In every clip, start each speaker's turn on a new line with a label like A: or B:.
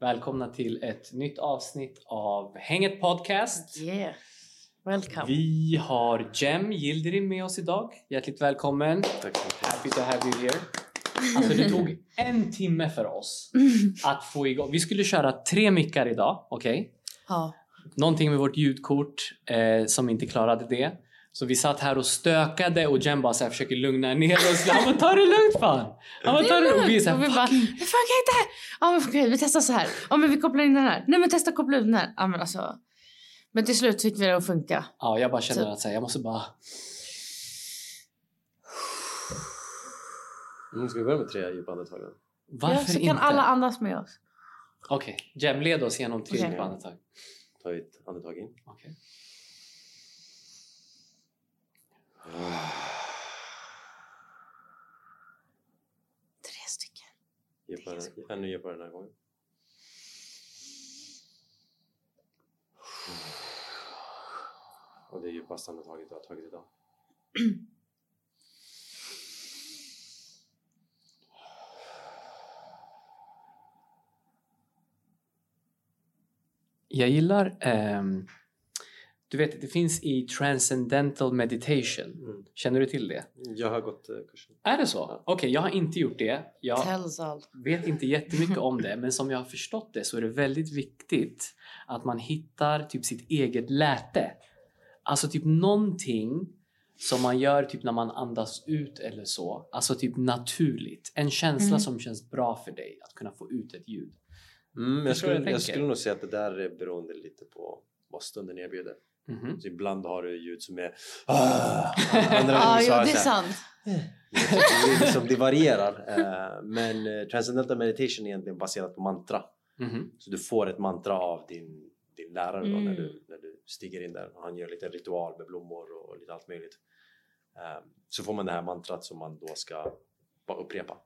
A: Välkomna till ett nytt avsnitt av Hänget Podcast.
B: Yeah. Welcome.
A: Vi har Jem Yildirim med oss idag. Hjärtligt välkommen.
C: Tack så mycket.
A: Happy to have you here. Alltså det tog en timme för oss att få igång. Vi skulle köra tre mickar idag, okej?
B: Ja.
A: Någonting med vårt ljudkort eh, som inte klarade det. Så vi satt här och stökade och Jem bara så här försöker lugna ner oss. Han bara ta det lugnt fan! Han bara ta det lugnt. Och vi är så
B: Och vi
A: här,
B: bara,
A: fucking...
B: det funkar inte! Ja men okej, vi testar så här. Ja men vi kopplar in den här. Nej men testa koppla ut den här. Ja men alltså. Men till slut fick vi det att funka.
A: Ja, jag bara känner att så här, jag måste bara...
C: Mm, ska vi börja med tre djupa andetag?
A: Varför
B: ja, så
A: inte?
B: kan alla andas med oss.
A: Okej, Jem led oss genom tre
B: Okej.
A: djupa andetag.
C: Ta ett andetag in.
A: Okej.
B: Tre stycken.
C: Djupare, ännu djupare den här gången. Och det djupaste andetaget du har tagit idag.
A: Jag gillar... ehm, du vet, det finns i Transcendental Meditation.
C: Mm.
A: Känner du till det?
C: Jag har gått eh, kursen.
A: Är det så? Okej, jag har inte gjort det. Jag vet inte jättemycket om det, men som jag har förstått det så är det väldigt viktigt att man hittar typ sitt eget läte. Alltså typ någonting som man gör typ när man andas ut eller så. Alltså typ naturligt. En känsla
B: Mm.
A: som känns bra för dig att kunna få ut ett ljud.
C: Mm, jag,
A: jag
C: skulle, jag
A: tänker?
C: skulle nog säga att det där är beroende lite på vad stunden erbjuder.
A: Mhm.
C: Så ibland har du ljud som är ah, andra så
B: jo det är sant.
C: det, är liksom, det varierar. Eh, men eh, Transcendental Meditation är egentligen baserat på mantra.
A: Mhm.
C: Så du får ett mantra av din, din lärare då, när,
B: Mm.
C: du, när du stiger in där. Han gör lite ritual med blommor och lite allt möjligt. Eh, så får man det här mantrat som man då ska bara upprepa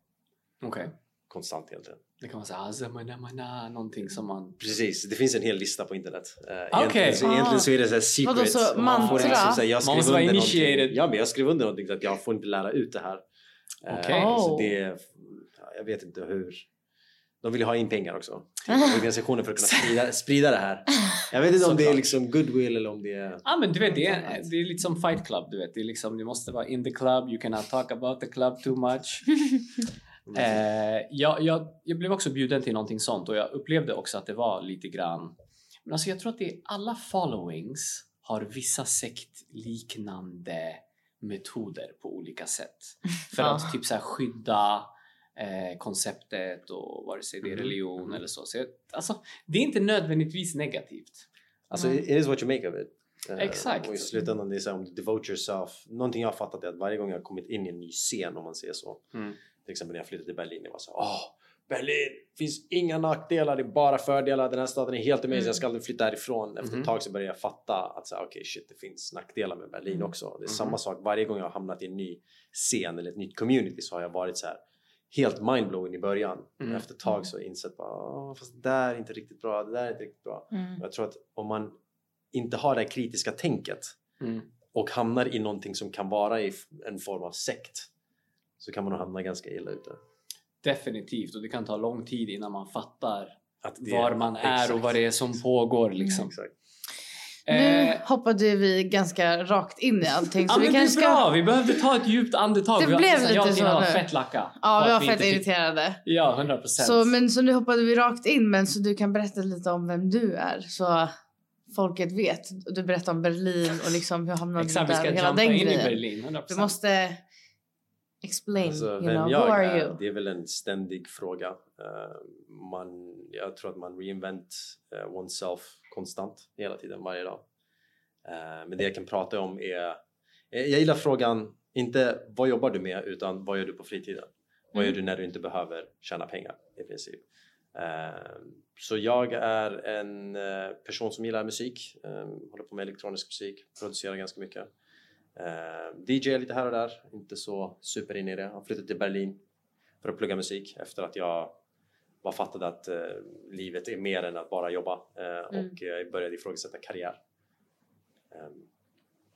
A: Okej.
C: konstant egentligen.
A: Det kan vara såhär, azamana, någonting som man...
C: Precis, det finns en hel lista på internet. Eh,
A: Okej.
C: egentligen, så,
B: Ah.
C: egentligen så är det så här secret.
B: Vadå, så
C: man får liksom så här, jag
A: Man
C: skrev
A: vara
C: under
A: initiated.
C: någonting- Ja, men jag skrev under någonting så att jag får inte lära ut det här. Eh,
A: Okej.
C: Så
B: Oh.
C: det, ja, jag vet inte hur. De vill ju ha in pengar också. Till organisationen för att kunna sprida, sprida det här. Jag vet inte om det är liksom goodwill eller om det är...
A: Ja men du vet, det är, det är lite som Fight Club. Du vet. Det är liksom, du måste vara in the club, you cannot talk about the club too much. Eh, jag, jag, jag blev också bjuden till någonting sånt och jag upplevde också att det var lite grann... Men alltså jag tror att det är alla followings har vissa sektliknande metoder på olika sätt. För
B: Ja.
A: att typ så här skydda eh, konceptet och vare sig det är
C: Mhm.
A: religion eller så. så jag, alltså, det är inte nödvändigtvis negativt.
C: Alltså,
B: Mm.
C: it is what you make of it. Eh,
A: Exakt.
C: Och i slutändan, det är så här, om du devote yourself. Någonting jag har fattat är att varje gång jag har kommit in i en ny scen, om man säger så.
A: Mm.
C: Till exempel när jag flyttade till Berlin, jag var så åh, Berlin! finns inga nackdelar, det är bara fördelar. Den här staden är helt amazing,
B: Mm.
C: jag ska aldrig flytta härifrån. Efter
A: Mhm.
C: ett tag så började jag fatta att så okej shit, det finns nackdelar med Berlin
B: Mm.
C: också. Det är
A: Mhm.
C: samma sak varje gång jag har hamnat i en ny scen eller ett nytt community så har jag varit så här helt mindblowing i början.
A: Mm.
C: Efter ett tag så har jag insett bara, "Åh, fast det där är inte riktigt bra, det där är inte riktigt bra.
B: Mm.
C: Och Jag tror att om man inte har det här kritiska tänket
A: Mm.
C: och hamnar i någonting som kan vara i en form av sekt så kan man nog hamna ganska illa ute.
A: Definitivt och det kan ta lång tid innan man fattar
C: Att det-
A: var man är och
C: Exakt.
A: vad det är som pågår liksom.
C: Exakt.
B: Nu
A: Eh,
B: hoppade vi ganska rakt in i allting.
A: ja,
B: Så vi
A: men det är bra,
B: ska...
A: vi behövde ta ett djupt andetag.
B: Det
A: Vi
B: blev
A: jag och
B: lite
A: Tina
B: så
A: har
B: nu.
A: fett lacka.
B: Ja, vi var fett
A: fick-
B: irriterade.
A: Ja, 100 procent.
B: Så, men, så nu hoppade vi rakt in, men så du kan berätta lite om vem du är. Så folket vet. Och Du berättar om Berlin och liksom hur hamnade du
A: Exakt, vi
B: där
A: ska
B: och hela
A: jumpa in i
B: grejen.
A: Berlin. 100%.
B: Du måste explain,
C: Alltså,
B: you know, who are
C: är,
B: you?
C: det är väl en ständig fråga. Eh, man, jag tror att man reinvent uh, oneself konstant hela tiden, varje dag. Eh, men det jag kan prata om är... jag gillar frågan, inte vad jobbar du med, utan vad gör du på fritiden? Vad gör
B: Mm.
C: du när du inte behöver tjäna pengar i princip? Så jag är en person som gillar musik, håller på med elektronisk musik, producerar ganska mycket. Uh, DJ lite här och där, inte så super in i det. Jag har flyttat till Berlin för att plugga musik efter att jag bara fattade att eh, livet är mer än att bara jobba eh,
B: Mm.
C: och jag började ifrågasätta karriär. Ehm,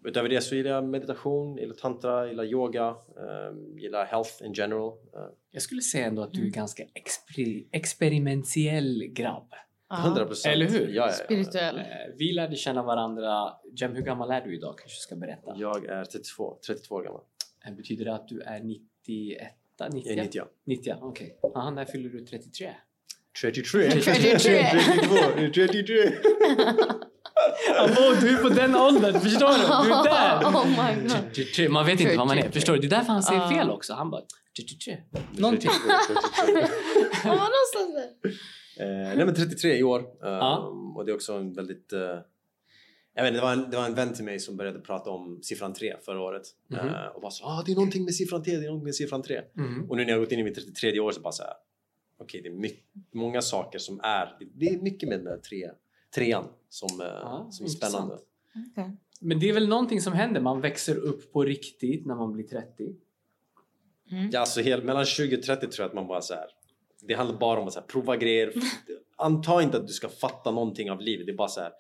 C: utöver det så gillar jag meditation, gillar tantra, gillar yoga, um, gillar health in general. Uh,
A: Jag skulle säga ändå att du är
B: Mm.
A: ganska exper- experimentell grabb.
B: Ja.
C: 100 procent.
A: Eller hur?
C: Ja, ja, ja.
B: Spirituell.
A: Eh, Vi lärde känna varandra. Jem, hur gammal är du idag? Kanske ska berätta.
C: Jag är 32, 32 år gammal.
A: Eh, Betyder det att du är 91? 90?
C: Jag är 90.
A: 90, okej. Okay. när fyller du 33?
C: 33.
B: 33.
C: 32. 33.
A: Åh, du är på den åldern, förstår du? Du är där!
B: Oh my god.
A: 33. Man vet inte vad man är,
B: 33.
A: förstår du? Det är därför han säger fel också. Han bara 33. Någonting.
C: 33.
B: Var var någonstans där?
C: Eh, nej men 33 i år. Um,
A: Ja.
C: Och det är också en väldigt... eh, jag vet inte, det, var en, det var en vän till mig som började prata om siffran 3 förra året.
A: Mhm.
C: Eh, och bara så ah, det är någonting med siffran 3, det är någonting med siffran 3.
A: Mm.
C: Och nu när jag har gått in i mitt 33 år så bara så här. Okej, det är mycket, många saker som är... Det är mycket med den där tre, trean som, eh,
A: Ja,
C: som är spännande.
B: Okej.
A: Men det är väl någonting som händer. Man växer upp på riktigt när man blir 30.
B: Mm.
C: Ja, alltså hel, mellan 20 och 30 tror jag att man bara så här. Det handlar bara om att så här, prova grejer. Anta inte att du ska fatta någonting av livet. Det är bara så här.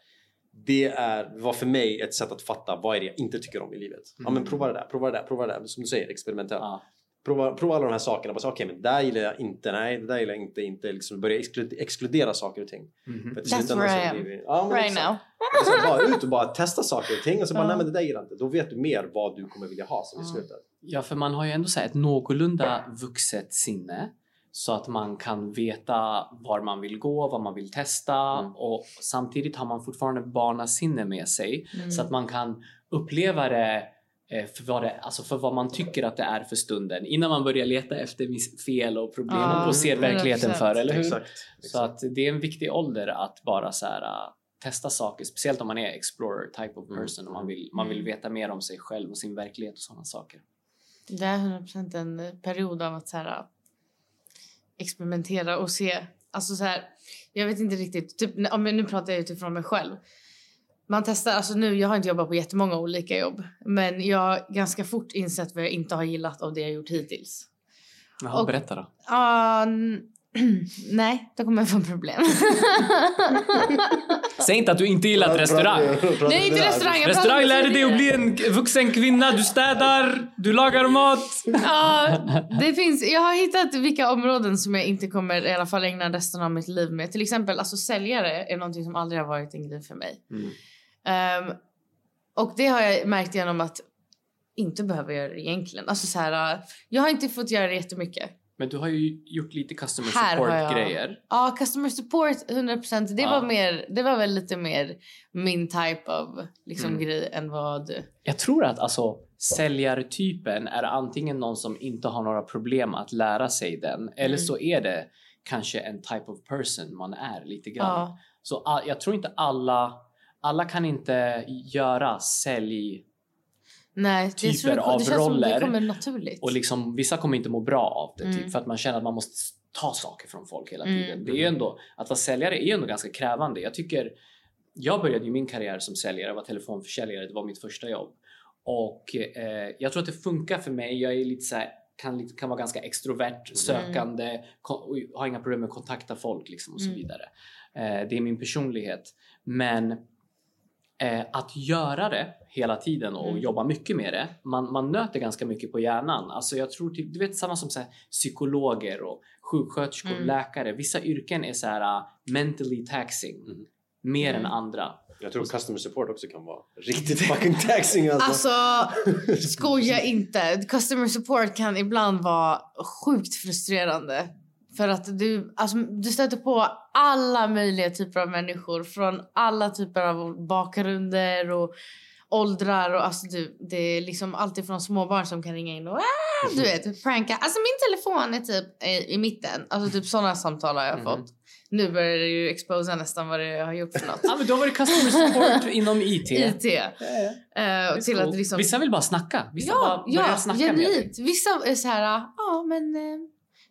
C: Det är, var för mig ett sätt att fatta vad är det jag inte tycker om i livet. Ja men prova det där, prova det där, prova det där. Som du säger, experimentella.
A: Ja.
C: Prova, prova alla de här sakerna. Okej, men det där gillar jag inte. Nej, det där gillar jag inte. inte liksom börja exkludera, saker och ting.
A: Mhm.
C: För
B: That's where I am.
C: vi- ja, men
B: Right
C: exakt.
B: now.
C: Och så bara ut och bara testa saker och ting och så bara
B: Ja.
C: nej men det där gillar jag inte. Då vet du mer vad du kommer vilja ha sen i
B: Ja.
C: slutet.
A: Ja, för man har ju ändå så här ett någorlunda vuxet sinne så att man kan veta var man vill gå, vad man vill testa
C: Mm.
A: och samtidigt har man fortfarande barnasinne med sig
B: Mm.
A: så att man kan uppleva det eh, för vad, det, alltså för vad man tycker att det är för stunden innan man börjar leta efter fel och problem
B: Ja,
A: och ser verkligheten
B: 100%.
A: för, eller hur?
C: Exakt.
A: Så
C: exakt.
A: att det är en viktig ålder att bara så här, äh, testa saker, speciellt om man är explorer type of person och man vill, man vill
B: Mm.
A: veta mer om sig själv och sin verklighet och sådana saker.
B: Det är 100% en period av att så här, experimentera och se. Alltså så här, jag vet inte riktigt. Typ, men nu pratar jag utifrån mig själv. Man testar, alltså nu, jag har inte jobbat på jättemånga olika jobb. Men jag har ganska fort insett vad jag inte har gillat av det jag gjort hittills.
A: Jaha,
B: Och-
A: berätta då.
B: N- nej, då kommer jag få problem.
A: Säg inte att du inte gillat restaurang.
B: Nej, inte restaurang. jag
A: Restaurang lärde dig att bli en vuxen kvinna, du städar, du lagar mat.
B: Ja, det finns, jag har hittat vilka områden som jag inte kommer i alla fall ägna resten av mitt liv med. Till exempel alltså säljare är någonting som aldrig har varit en grej för mig.
A: Mm.
B: Ehm, och det har jag märkt genom att inte behöva göra det egentligen. Alltså så här, jag har inte fått göra det jättemycket.
A: Men du har ju gjort lite customer
B: Här har jag-
A: support grejer.
B: Ja, customer support 100%. Det,
A: Ja.
B: var mer, det var väl lite mer min type av liksom,
A: Mm.
B: grej än vad...
A: Jag tror att alltså säljartypen är antingen någon som inte har några problem att lära sig den eller
B: Mm.
A: så är det kanske en type of person man är lite grann.
B: Ja,
A: Så ah, jag tror inte alla, alla kan inte göra sälj
B: nej,
A: Typer
B: tror jag,
A: av
B: det känns som
A: roller
B: det kommer naturligt.
A: och liksom vissa kommer inte må bra av det
B: Mm.
A: typ, för att man känner att man måste ta saker från folk hela
B: Mm.
A: tiden. Det är ju ändå, att vara säljare är ju ändå ganska krävande. Jag tycker, jag började ju min karriär som säljare, jag var telefonförsäljare, det var mitt första jobb. Och eh, jag tror att det funkar för mig, jag är lite så här, kan, kan vara ganska extrovert, sökande, ko- och har inga problem med att kontakta folk liksom och så
B: Mm.
A: vidare. Eh, det är min personlighet. Men att göra det hela tiden och
B: Mm.
A: jobba mycket med det, man, man nöter ganska mycket på hjärnan. Alltså jag tror typ, du vet samma som så här, psykologer och sjuksköterskor,
B: Mm.
A: läkare. Vissa yrken är så här uh, mentally taxing.
C: Mm.
A: Mer
B: Mm.
A: än andra.
C: Jag tror customer support också kan vara riktigt fucking taxing alltså.
B: Alltså, skoja inte. Customer support kan ibland vara sjukt frustrerande. För att du, alltså, du stöter på alla möjliga typer av människor från alla typer av bakgrunder och åldrar. Och, alltså, du, det är liksom alltid från småbarn som kan ringa in och ah, du vet, pranka. Alltså min telefon är typ i, i mitten. Alltså typ sådana samtal har jag
A: Mhm.
B: fått. Nu börjar det ju exposa nästan vad det har gjort för något.
A: Ja, men du har varit customer support inom IT.
B: IT.
A: Ja, ja. Det är
B: till att liksom...
A: Vissa vill bara snacka. Vissa
B: Ja,
A: bara
B: ja
A: snacka
B: genuint. Vissa är så här, ja men eh,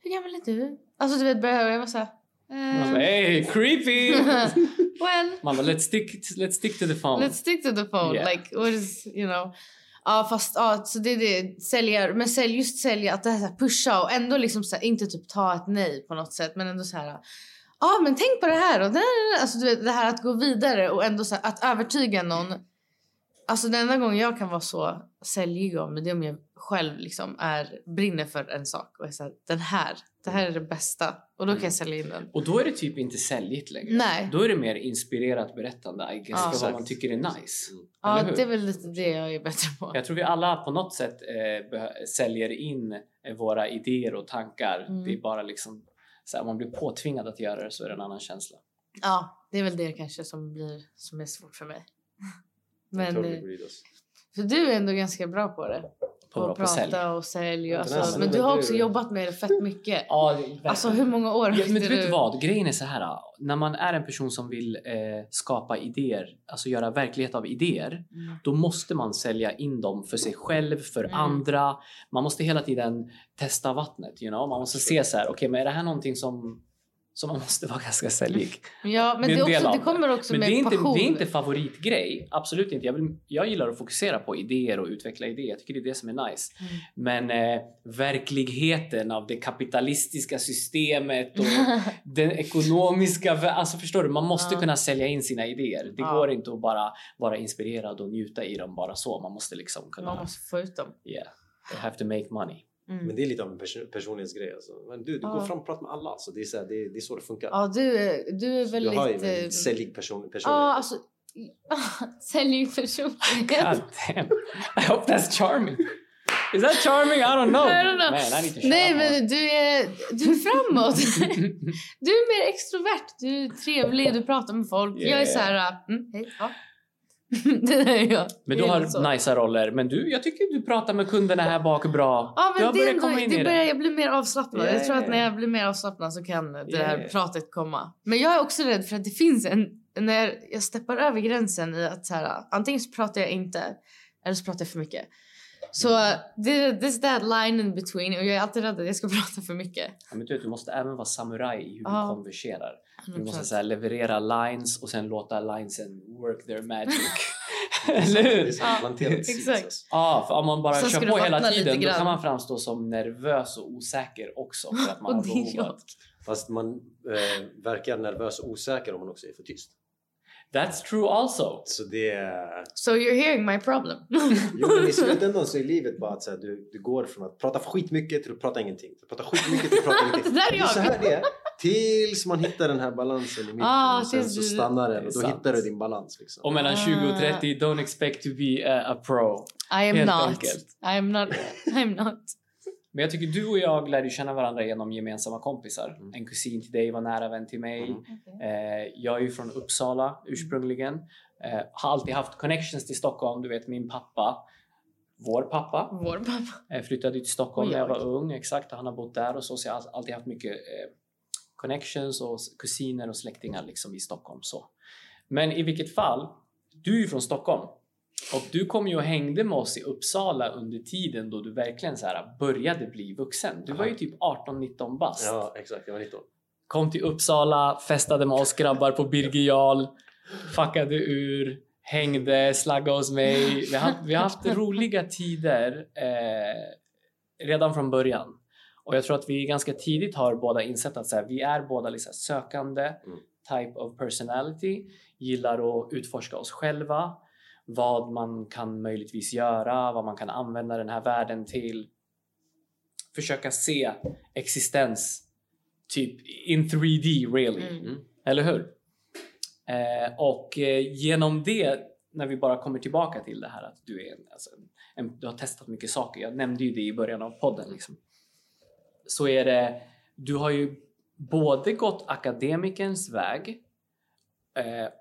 B: hur gammal är du? Alltså du vet, börjar jag vara så här. Eh,
A: Hey, creepy!
B: well,
A: bara, let's stick, let's stick to the phone.
B: let's stick to the phone.
A: Yeah.
B: Like, what is, you know. Ja, fast ja, så det är det. Sälja, men sälj, just sälja, att det här, så här pusha och ändå liksom så här, inte typ ta ett nej på något sätt, men ändå så här. Ja, men tänk på det här och det här. Alltså du vet, det här att gå vidare och ändå så här, att övertyga någon Alltså den enda gången jag kan vara så säljig om det är om jag själv liksom är, brinner för en sak och är så här, den här, det här är det bästa och då kan jag sälja in den.
A: Och då är det typ inte säljigt längre.
B: Nej.
A: Då är det mer inspirerat berättande I guess,
B: Ja.
A: för vad
C: Exakt.
A: man tycker är nice.
C: Mm.
B: Ja,
A: hur?
B: det är väl lite det jag är bättre på.
A: Jag tror vi alla på något sätt eh, säljer in eh, våra idéer och tankar.
B: Mm.
A: Det är bara liksom så här, om man blir påtvingad att göra det så är det en annan känsla.
B: Ja, det är väl det kanske som blir som är svårt för mig.
C: Jag
B: Men
C: tror vi
B: eh,
C: går i oss.
B: För du är ändå ganska bra på det.
A: På,
B: att prata och sälj. Och,
C: Ja, den
B: alltså, men
C: men
B: du har
C: du-
B: också jobbat med det fett mycket.
A: Ja.
B: Alltså hur många år
A: Ja, men du vet vad? Grejen är så här. När man är en person som vill eh, skapa idéer, alltså göra verklighet av idéer,
B: Mm.
A: då måste man sälja in dem för sig själv, för
B: Mm.
A: andra. Man måste hela tiden testa vattnet. You know? Man måste se så här, okej, men är det här någonting som, som man måste vara ganska säljig?
B: Ja, men
A: Det
B: det, också, det kommer också
A: Men
B: med
A: det är, inte,
B: passion.
A: det är inte favoritgrej, absolut inte. Jag, vill, jag gillar att fokusera på idéer och utveckla idéer. Jag tycker det är det som är nice.
B: Mm.
A: Men eh, verkligheten av det kapitalistiska systemet och den ekonomiska... Alltså förstår du, man måste
B: Ja.
A: kunna sälja in sina idéer. Det
B: Ja.
A: går inte att bara vara inspirerad och njuta i dem bara så. Man måste liksom kunna...
B: Man måste få ut dem.
A: Yeah, they have to make money.
B: Mm.
C: Men det är lite av en person, personlighetsgrej. Alltså. Men du, du
B: Ja.
C: går fram och pratar med alla. Så det, är så här, det, är, det är så det funkar.
B: Ja, du, är- du är
C: du
B: väldigt...
C: har ju
B: eh,
C: en säljig person,
B: Ja,
C: personlighet.
B: alltså... Säljig personlighet.
A: God damn. I hope that's charming. Is that charming? I don't know.
B: I don't know.
A: Man, I
B: Nej, men du är, du är framåt. du är mer extrovert. Du är trevlig, du pratar med folk. Jag är
A: Yeah.
B: så här... Mm, hej, ja. det är jag.
A: Men du har nice roller. Men du, jag tycker du pratar med kunderna här bak bra.
B: Ja,
A: du
B: men
A: har
B: det, är
A: börjat komma in
B: det börjar, jag blir mer avslappnad.
A: Yeah.
B: Jag tror att när jag blir mer avslappnad så kan det här
A: Yeah.
B: pratet komma. Men jag är också rädd för att det finns en... När jag steppar över gränsen i att så här, antingen så pratar jag inte eller så pratar jag för mycket. Så det this that line in between och jag är alltid rädd att jag ska prata för mycket.
A: Ja, men du, du måste även vara samuraj i hur
B: Ja.
A: du konverserar. Du måste
B: 100%.
A: så här, leverera lines och sen låta linesen work their magic. Eller hur?
B: Ja, exakt.
A: Ja, för om man bara
B: Sen
A: kör på hela tiden då kan man framstå som nervös och osäker också. För att man
B: Och
A: har
B: det är
A: behov
B: jag.
A: av att...
C: Fast man eh, verkar nervös och osäker om man också är för tyst.
A: That's true also.
C: Så det är...
B: So you're hearing my problem.
C: Jo, men i slutändan så är livet bara att så här, du, du går från att prata skitmycket till att prata ingenting. Till att prata skitmycket till att prata ingenting.
B: Det där är
C: Det är så
B: jag.
C: här det är. Tills man hittar den här balansen i mitten
B: Ah,
C: och sen så stannar den och då
A: sant.
C: hittar du din balans. Liksom.
A: Och mellan 20 och
B: Ah.
A: 30, don't expect to be a, a pro.
B: I am
A: Helt
B: not.
A: enkelt.
B: I am not. I'm not.
A: Men jag tycker du och jag lärde känna varandra genom gemensamma kompisar.
C: Mm.
A: En kusin till dig var nära vän till mig.
C: Mm.
A: Eh, jag är ju från Uppsala ursprungligen. Eh, har alltid haft connections till Stockholm. Du vet min pappa, vår pappa,
B: Vår pappa.
A: eh, flyttade till Stockholm när jag var ung. Exakt, och han har bott där och så. Så jag har alltid haft mycket connections och kusiner och släktingar liksom i Stockholm. Så. Men i vilket fall, du är ju från Stockholm. Och du kom ju och hängde med oss i Uppsala under tiden då du verkligen så här började bli vuxen. Du var ju typ 18-19 bast.
C: Ja, exakt. Jag var 19.
A: Kom till Uppsala, festade med oss grabbar på Birger Jarl, fuckade ur, hängde, slaggade hos mig. Vi har, vi har haft roliga tider eh, redan från början. Och jag tror att vi ganska tidigt har båda insett att så här, vi är båda liksom sökande
C: Mm.
A: type of personality, gillar att utforska oss själva, vad man kan möjligtvis göra, vad man kan använda den här världen till. Försöka se existens typ in 3D really.
B: Mm.
C: Mm.
A: Eller hur? Eh, och eh, genom det, när vi bara kommer tillbaka till det här att du är en, alltså, en, du har testat mycket saker. Jag nämnde ju det i början av podden. Liksom. Så är det, du har ju både gått akademikerns väg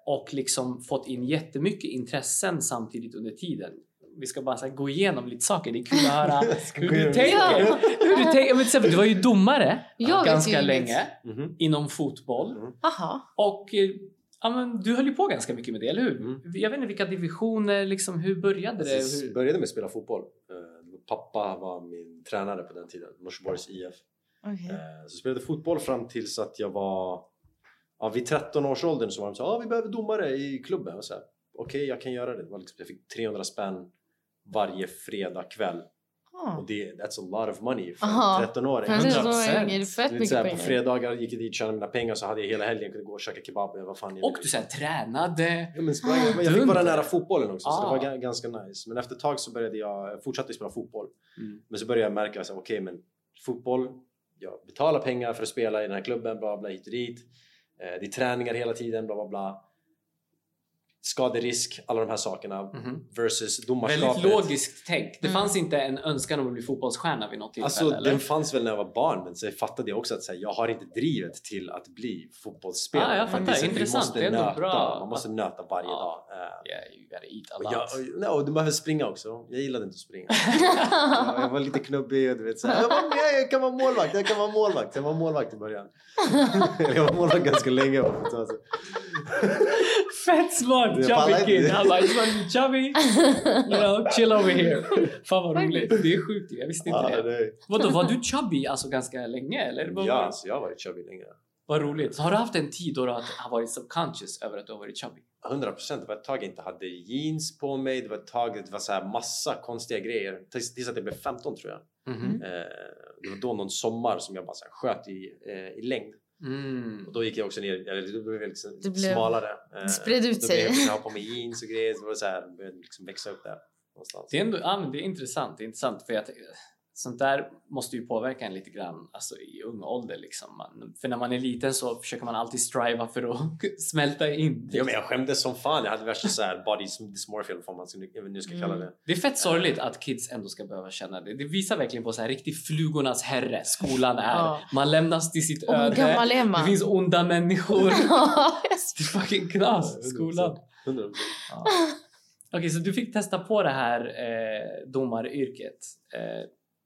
A: och liksom fått in jättemycket intressen samtidigt under tiden. Vi ska bara gå igenom lite saker. Det är kul att höra hur du tänker.
B: Ja.
A: Hur du, tänker. Men till exempel, du var ju domare
B: Jag
A: ganska länge
C: Mhm.
A: inom fotboll.
C: Mm.
B: Aha.
A: Och eh, ja, men, du höll ju på ganska mycket med det, eller hur?
C: Mm.
A: Jag vet inte vilka divisioner, liksom, hur började det?
C: Alltså, Jag
A: Hur...
C: började med att spela fotboll. Eh, Pappa var min tränare på den tiden, Norsborgs IF.
B: Okej.
C: Eh, Så jag spelade fotboll fram tills att jag var... Ja, vid 13 års åldern så var de så ah, vi behöver domare i klubben. Och så här, Okej, jag kan göra det. det var liksom, jag fick 300 spänn varje fredag kväll
B: Ah.
C: Och det, that's a lot of money för
B: Aha.
C: en 13-åring.
B: För en
A: 100%.
B: 13-åring är det fett
C: Du vet,
B: mycket
C: så här, på fredagar gick jag dit, tjänade mina pengar så hade jag hela helgen kunnat gå och käka kebab vad fan
A: Och du sen tränade.
C: Ja, men sprang, jag fick vara
A: Dunder.
C: nära fotbollen också så det
A: Ah.
C: var ga- ganska nice. Men efter ett tag så började jag, fortsatte spela fotboll.
A: Mm.
C: Men så började jag märka att okej men fotboll, jag betalar pengar för att spela i den här klubben, bla bla hit och dit. Eh, det är träningar hela tiden, bla bla bla. Skaderisk, alla de här sakerna.
A: Mhm.
C: Versus domarskapet.
A: Väldigt logiskt tänk. Det
B: Mm.
A: fanns inte en önskan om att bli fotbollsstjärna vid något tillfälle?
C: Alltså
A: eller?
C: den fanns väl när jag var barn men så fattade jag också att så här, jag har inte drivet till att bli fotbollsspelare.
A: Ah, jag fattar.
C: det är så att vi
A: Intressant.
C: måste
A: Det är ändå
C: nöta.
A: bra.
C: Man måste nöta varje
A: Ja.
C: dag.
A: Yeah, you gotta eat a
C: och jag, och, no, du behöver springa också. Jag gillade inte att springa. jag, jag var lite knubbig och du vet så här, jag, var, jag, jag kan vara målvakt, jag kan vara målvakt. Jag var målvakt i början. jag var målvakt ganska länge. Alltså.
A: Fett smart! Chubby kid! Han bara, just wanna be chubby, you know, chill over here. Fan vad roligt. Det är sjukt jag visste inte
C: Ja,
A: det.
C: det,
A: Vadå, var du chubby alltså ganska länge eller? Vad,
C: ja, alltså, jag har varit chubby länge.
A: vad roligt. Så har du haft en tid då du har varit subconscious över att du har varit chubby?
C: 100 procent. Det var ett tag jag inte hade jeans på mig. Det var ett tag det var så här massa konstiga grejer. Tills, tills att jag blev 15 tror jag.
A: Mhm.
C: Eh, det var då någon sommar som jag bara så här sköt i, eh, i längd.
A: Mm.
C: Och då gick jag också ner, eller då blev jag liksom
B: Det blev-
C: smalare. Eh,
B: spred ut
C: då
B: sig.
C: Blev jag på mig jeans och grejer. Så det var så här, började liksom växa upp där någonstans.
A: Det är, ändå, det är intressant. Det är intressant för att sånt där måste ju påverka en lite grann alltså i ung ålder. Liksom. Man, för när man är liten så försöker man alltid striva för att smälta in.
C: Ja, men jag skämdes som fan. Jag hade värsta så här body dysmorphia eller vad man nu ska kalla
B: Mm.
C: det.
A: Det är fett sorgligt att kids ändå ska behöva känna det. Det visar verkligen på så här riktig flugornas herre skolan är.
B: Ja.
A: Man lämnas till sitt
B: hur
A: öde.
B: gammal är man?
A: Det finns onda människor. Det är fucking knas, skolan.
C: 100%.
A: Ja. Okej, så du fick testa på det här eh, domaryrket. Eh,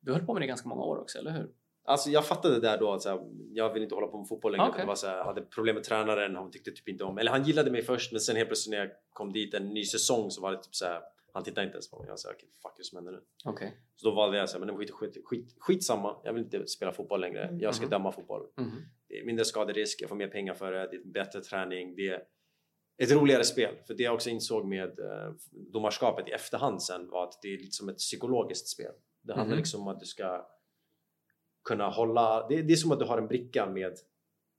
A: du höll på med det i ganska många år också, eller hur?
C: Alltså jag fattade där då att så här, jag vill inte hålla på med fotboll längre.
A: Okej.
C: Det var så här, jag hade problem med tränaren, han tyckte typ inte om... Eller han gillade mig först men sen helt plötsligt när jag kom dit en ny säsong så var det typ så här, han tittade inte ens på mig. Jag sa okej, fuck vad som händer nu?
A: Okej.
C: Så då valde jag så här, men skit, skit, skit, skitsamma, jag vill inte spela fotboll längre.
B: Mm.
C: Jag ska
A: Mhm.
C: döma fotboll.
A: Mhm.
C: Det är mindre skaderisk, jag får mer pengar för det, det är bättre träning, det är ett roligare spel. För det jag också insåg med eh, domarskapet i efterhand sen var att det är lite som ett psykologiskt spel. Det handlar
A: Mhm.
C: liksom om att du ska kunna hålla, det, det är som att du har en bricka med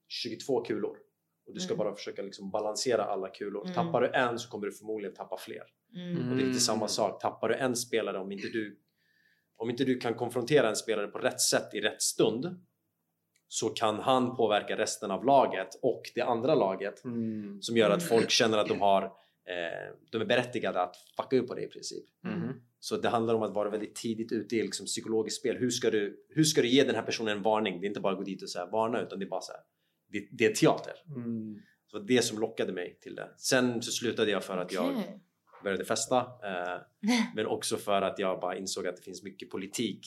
C: 22 kulor och du ska
B: Mm.
C: bara försöka liksom balansera alla kulor.
B: Mm.
C: Tappar du en så kommer du förmodligen tappa fler.
B: Mm.
C: Och det är lite
A: Mm.
C: samma sak. Tappar du en spelare om inte du om inte du kan konfrontera en spelare på rätt sätt i rätt stund så kan han påverka resten av laget och det andra laget
A: Mm.
C: som gör att folk känner att de har eh, de är berättigade att fucka upp på det i princip.
A: Mhm.
C: Så det handlar om att vara väldigt tidigt ute i liksom psykologiskt spel. Hur ska, du, hur ska du ge den här personen en varning? Det är inte bara att gå dit och säga varna utan det är bara så här, det, det är teater.
A: Mm.
C: Så det var det som lockade mig till det. Sen så slutade jag för att jag
B: Okej.
C: började festa. Eh, men också för att jag bara insåg att det finns mycket politik.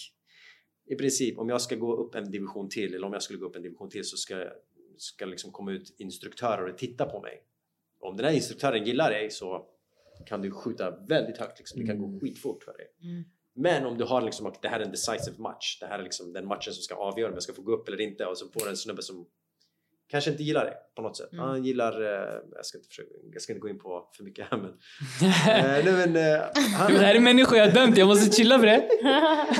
C: I princip, om jag ska gå upp en division till eller om jag skulle gå upp en division till så ska, ska liksom komma ut instruktörer och titta på mig. Om den här instruktören gillar dig så kan du skjuta väldigt högt. Liksom. Det kan
A: Mm.
C: gå skitfort för dig.
B: Mm.
C: Men om du har liksom att det här är en decisive match. Det här är liksom den matchen som ska avgöra om jag ska få gå upp eller inte och så får du en snubbe som kanske inte gillar det på något sätt.
B: Mm.
C: Han gillar, eh, jag, ska inte försöka, jag ska inte gå in på för mycket här men, eh, nej, men eh, han,
A: Det här är människor jag har dömt, jag måste chilla med det.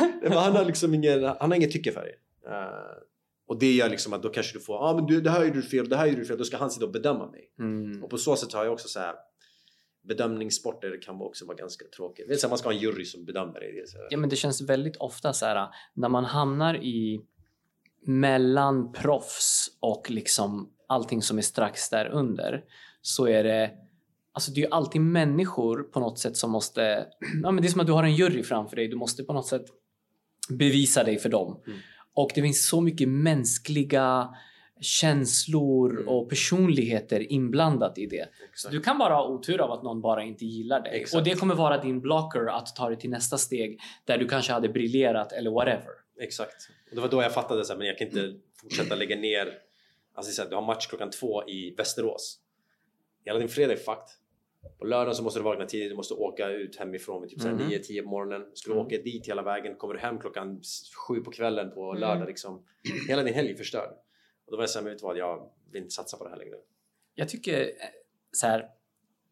C: Nej, men han har liksom ingen, han har inget tycke för dig. Eh, och det gör liksom att då kanske du får, ja ah, men du, det här gjorde du fel, det här gjorde du fel. Då ska han sitta och bedöma mig.
A: Mm.
C: Och på så sätt har jag också så här bedömningssporter kan också vara ganska tråkigt. Det är så man ska ha en jury som bedömer. Det så
A: Ja, men det känns väldigt ofta så här när man hamnar i mellan proffs och liksom allting som är strax där under så är det Alltså det är ju alltid människor på något sätt som måste... Ja, men det är som att du har en jury framför dig. Du måste på något sätt bevisa dig för dem.
C: Mm.
A: Och det finns så mycket mänskliga känslor
C: Mm.
A: och personligheter inblandat i det.
C: Exakt.
A: du kan bara ha otur av att någon bara inte gillar dig.
C: Exakt.
A: Och det kommer vara din blocker att ta dig till nästa steg där du kanske hade briljerat eller whatever.
C: Exakt. Och det var då jag fattade så här, men jag kan inte fortsätta lägga ner. Alltså så här, du har match klockan två i Västerås. Hela din fredag är fucked. På lördagen så måste du vakna tidigt, du måste åka ut hemifrån vid typ
A: Mhm.
C: 9-10 på morgonen. Du
A: Mm.
C: åka dit hela vägen, kommer du hem klockan sju på kvällen på
B: Mm.
C: lördag liksom. Hela din helg är förstörd. Och då var jag såhär, men vet du vad, jag vill inte satsa på det här längre.
A: Jag tycker eh, så här,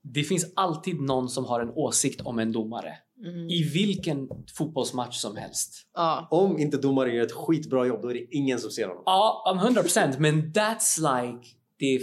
A: det finns alltid någon som har en åsikt om en domare.
B: Mm.
A: I vilken fotbollsmatch som helst.
B: Ja.
C: Om inte domaren gör ett skitbra jobb då är det ingen som ser honom.
A: Ja, om 100% men that's like... Det är,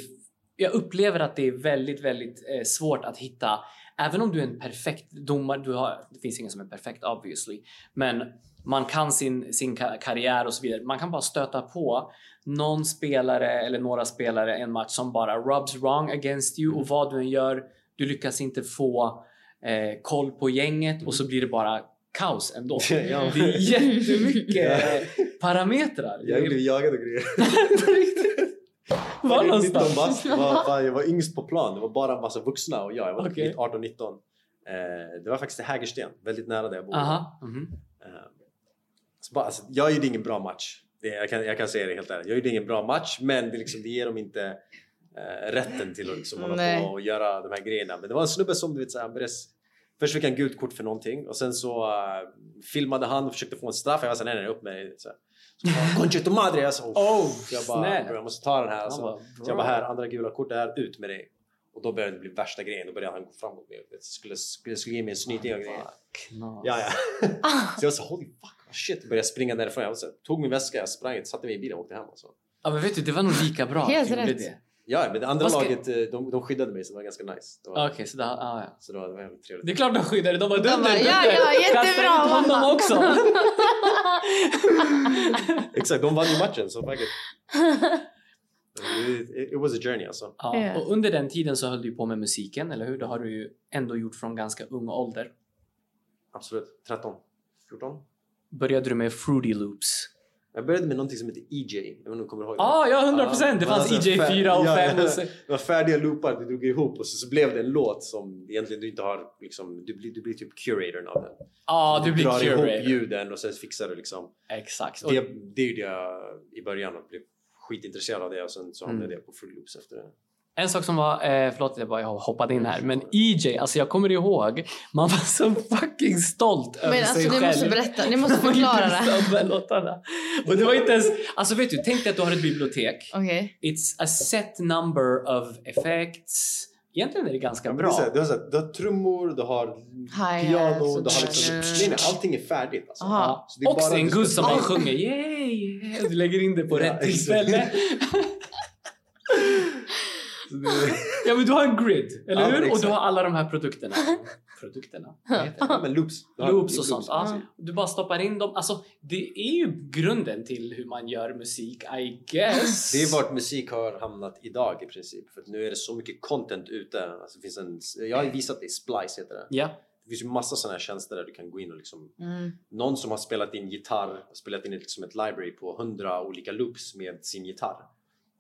A: jag upplever att det är väldigt, väldigt eh, svårt att hitta Även om du är en perfekt domare, du har, det finns ingen som är perfekt obviously, men man kan sin, sin ka- karriär och så vidare. Man kan bara stöta på någon spelare eller några spelare en match som bara rubs wrong against you och vad du än gör, du lyckas inte få eh, koll på gänget och så blir det bara kaos ändå.
C: Ja.
A: Det är jättemycket parametrar.
C: Jag blev jagad och grejer.
A: Var
C: Jag är 19
A: någonstans?
C: bast, var, fan, jag var yngst på plan. Det var bara en massa vuxna och jag. Jag var typ 18-19. Eh, det var faktiskt i Hägersten, väldigt nära där jag bodde.
A: Aha. mhm.
C: Eh, så bara, alltså, jag gjorde ingen bra match. Det, jag, kan, jag kan säga det helt ärligt. Jag gjorde ingen bra match men det, liksom, det ger dem inte eh, rätten till att liksom, hålla
B: Nej.
C: på och göra de här grejerna. Men det var en snubbe som du vet, så här, började, Först fick han gult kort för någonting och sen så uh, filmade han och försökte få en straff. Jag var såhär, nej nej upp med dig. Så, så bara, tu madre! Jag sa,
A: Oh,
C: så jag bara, jag måste ta den här. Så,
A: bara,
C: så jag bara, här, andra gula kortet här, ut med dig. Och då började det bli värsta grejen. Då började han gå framåt. Jag skulle, skulle, skulle ge mig en snyting och grejer. Ja, ja. så jag sa holy fuck, shit. Började jag springa därifrån. Jag tog min väska, jag sprang, satte mig i bilen och åkte hem. Alltså.
A: Ja men vet du, det var nog lika bra
B: Helt rätt.
A: det.
C: Ja, men det andra
A: ska-
C: laget eh, de, de skyddade mig så det var ganska nice.
A: Okej, så det, ah, ja.
C: Så det var, det var jävligt trevligt.
A: det är klart de skyddade, de var dunder,
B: bara, ja,
A: dunder.
B: ja, jättebra,
A: ut honom
B: mamma.
A: också.
C: Exakt, de vann ju matchen så fuck it. It, was a journey alltså.
A: ja, och under den tiden så höll du på med musiken, eller hur? Det har du ju ändå gjort från ganska ung ålder.
C: Absolut. 13, 14.
A: Började du med Fruity Loops?
C: Jag började med någonting som heter EJ. Jag vet inte om du kommer ihåg det?
A: Ah, ja, 100 procent! Det fanns
C: alltså,
A: EJ
C: fär-
A: 4 och
C: ja,
A: 5
C: ja. Det var färdiga loopar du drog ihop och så, så blev det en låt som egentligen du inte har liksom, du blir, du blir typ curatorn av den.
A: Ja, du blir
C: drar ihop
A: curator.
C: ljuden och sen fixar du liksom.
A: Exakt.
C: Det, det är ju det jag i början blev skitintresserad av det och sen så hamnade
A: Mm.
C: jag på Fruity Loops efter det.
A: En sak som var, eh, förlåt jag bara hoppade in här, men EJ, alltså jag kommer ihåg, man var så fucking stolt över
B: Men
A: sig
B: alltså, ni
A: själv.
B: måste berätta, ni måste förklara det.
A: låtarna. Och det var inte ens, alltså vet du, tänk dig att du har ett bibliotek.
B: Okej.
A: It's a set number of effects. Egentligen är det ganska
C: Ja, men det är
A: bra.
C: så här, du, har så här, du har trummor, du har
B: Hi-hats
C: piano,
B: och
C: du har liksom... Nej, nej, allting är färdigt. Alltså.
B: Aha.
C: Så det är
A: Och
C: bara
A: en guzz som bara sjunger yay! Du lägger in det på
C: Ja,
A: rätt tillfälle. Ja men du har en grid, eller
C: Ja,
A: hur? Och du har alla de här produkterna. Produkterna?
C: Ja, men loops.
A: Loops och sånt. Ja. Du bara stoppar in dem. Alltså, det är ju grunden till hur man gör musik, I guess.
C: Det är vart musik har hamnat idag i princip. För att nu är det så mycket content ute. Alltså, det finns en, jag har visat dig, Splice heter det.
A: Ja,
C: Det finns ju massa sådana här tjänster där du kan gå in och liksom
B: Mm.
C: Någon som har spelat in gitarr och spelat in ett, liksom ett library på 100 olika loops med sin gitarr.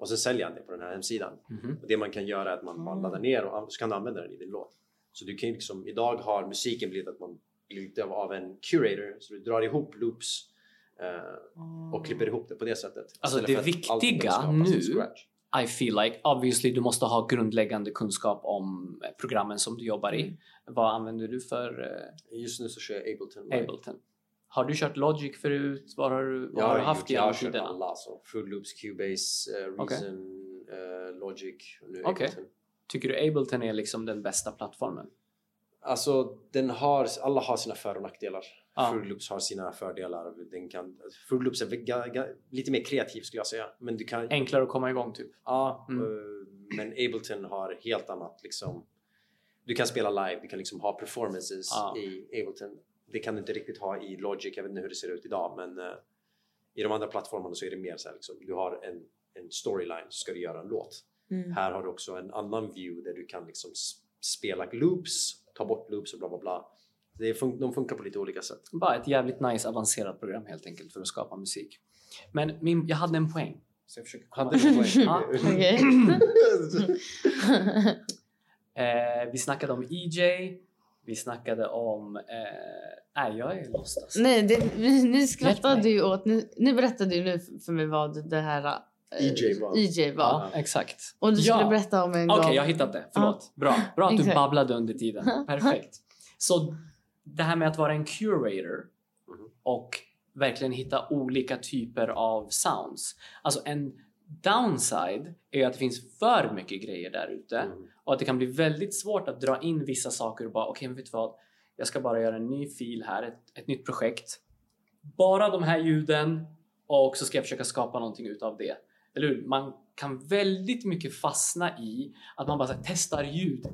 C: Och så säljer han det på den här hemsidan.
A: Mhm.
C: Och det man kan göra är att man, man laddar ner och så kan du använda den i din låt. Så du kan liksom, idag har musiken blivit att man lite av, en curator. Så du drar ihop loops eh, och klipper ihop det på det sättet.
A: Alltså, det viktiga nu-. I feel like obviously du måste ha grundläggande kunskap om eh, programmen som du jobbar i. Vad använder du för eh,
C: Just nu så kör jag Ableton.
A: Ableton? Har du kört Logic förut? Vad har du, vad har du haft
C: jag har kört alla. Så Fruit Loops, Cubase, eh. Reason, eh, Logic och nu
A: Okej.
C: Ableton.
A: Tycker du Ableton är liksom den bästa plattformen?
C: Alltså, den har, alla har sina för och nackdelar.
A: Ja.
C: Fruit Loops har sina fördelar. Den kan, Fruit Loops är ga, ga, lite mer kreativ skulle jag säga. Men du kan,
A: Enklare att komma igång typ?
C: ja,
A: Mm.
C: eh, men Ableton har helt annat liksom. Du kan spela live, du kan liksom ha performances
A: Ja.
C: i Ableton. Det kan du inte riktigt ha i Logic, jag vet inte hur det ser ut idag men eh, i de andra plattformarna så är det mer så här liksom, du har en, en storyline så ska du göra en låt.
B: Mm.
C: Här har du också en annan view där du kan liksom spela loops, ta bort loops och bla bla bla. Det fun- de funkar på lite olika sätt.
A: Bara ett jävligt nice avancerat program helt enkelt för att skapa musik. Men min, jag hade en poäng. Så jag försöker komma
C: Hade en poäng?
B: Okej.
A: Eh, vi snackade om EJ. Vi snackade om... Eh, nej, jag är lost alltså.
B: Nej, det, vi, ni skrattade ju åt... Ni, ni berättade ju nu för mig vad det här eh,
C: EJ var.
B: EJ var.
A: Ja, exakt.
B: Och du skulle
A: ja.
B: berätta om en
A: Okej,
B: gång...
A: jag har hittat det. Förlåt. Bra. Bra att du babblade under tiden. Perfekt. Så det här med att vara en curator
C: Mhm.
A: och verkligen hitta olika typer av sounds. Alltså en downside är att det finns för mycket grejer där ute
C: Mm.
A: och att det kan bli väldigt svårt att dra in vissa saker och bara okej, men vet du vad? Jag ska bara göra en ny fil här, ett, ett nytt projekt. Bara de här ljuden och så ska jag försöka skapa någonting utav det. Eller hur? Man kan väldigt mycket fastna i att man bara här, testar ljud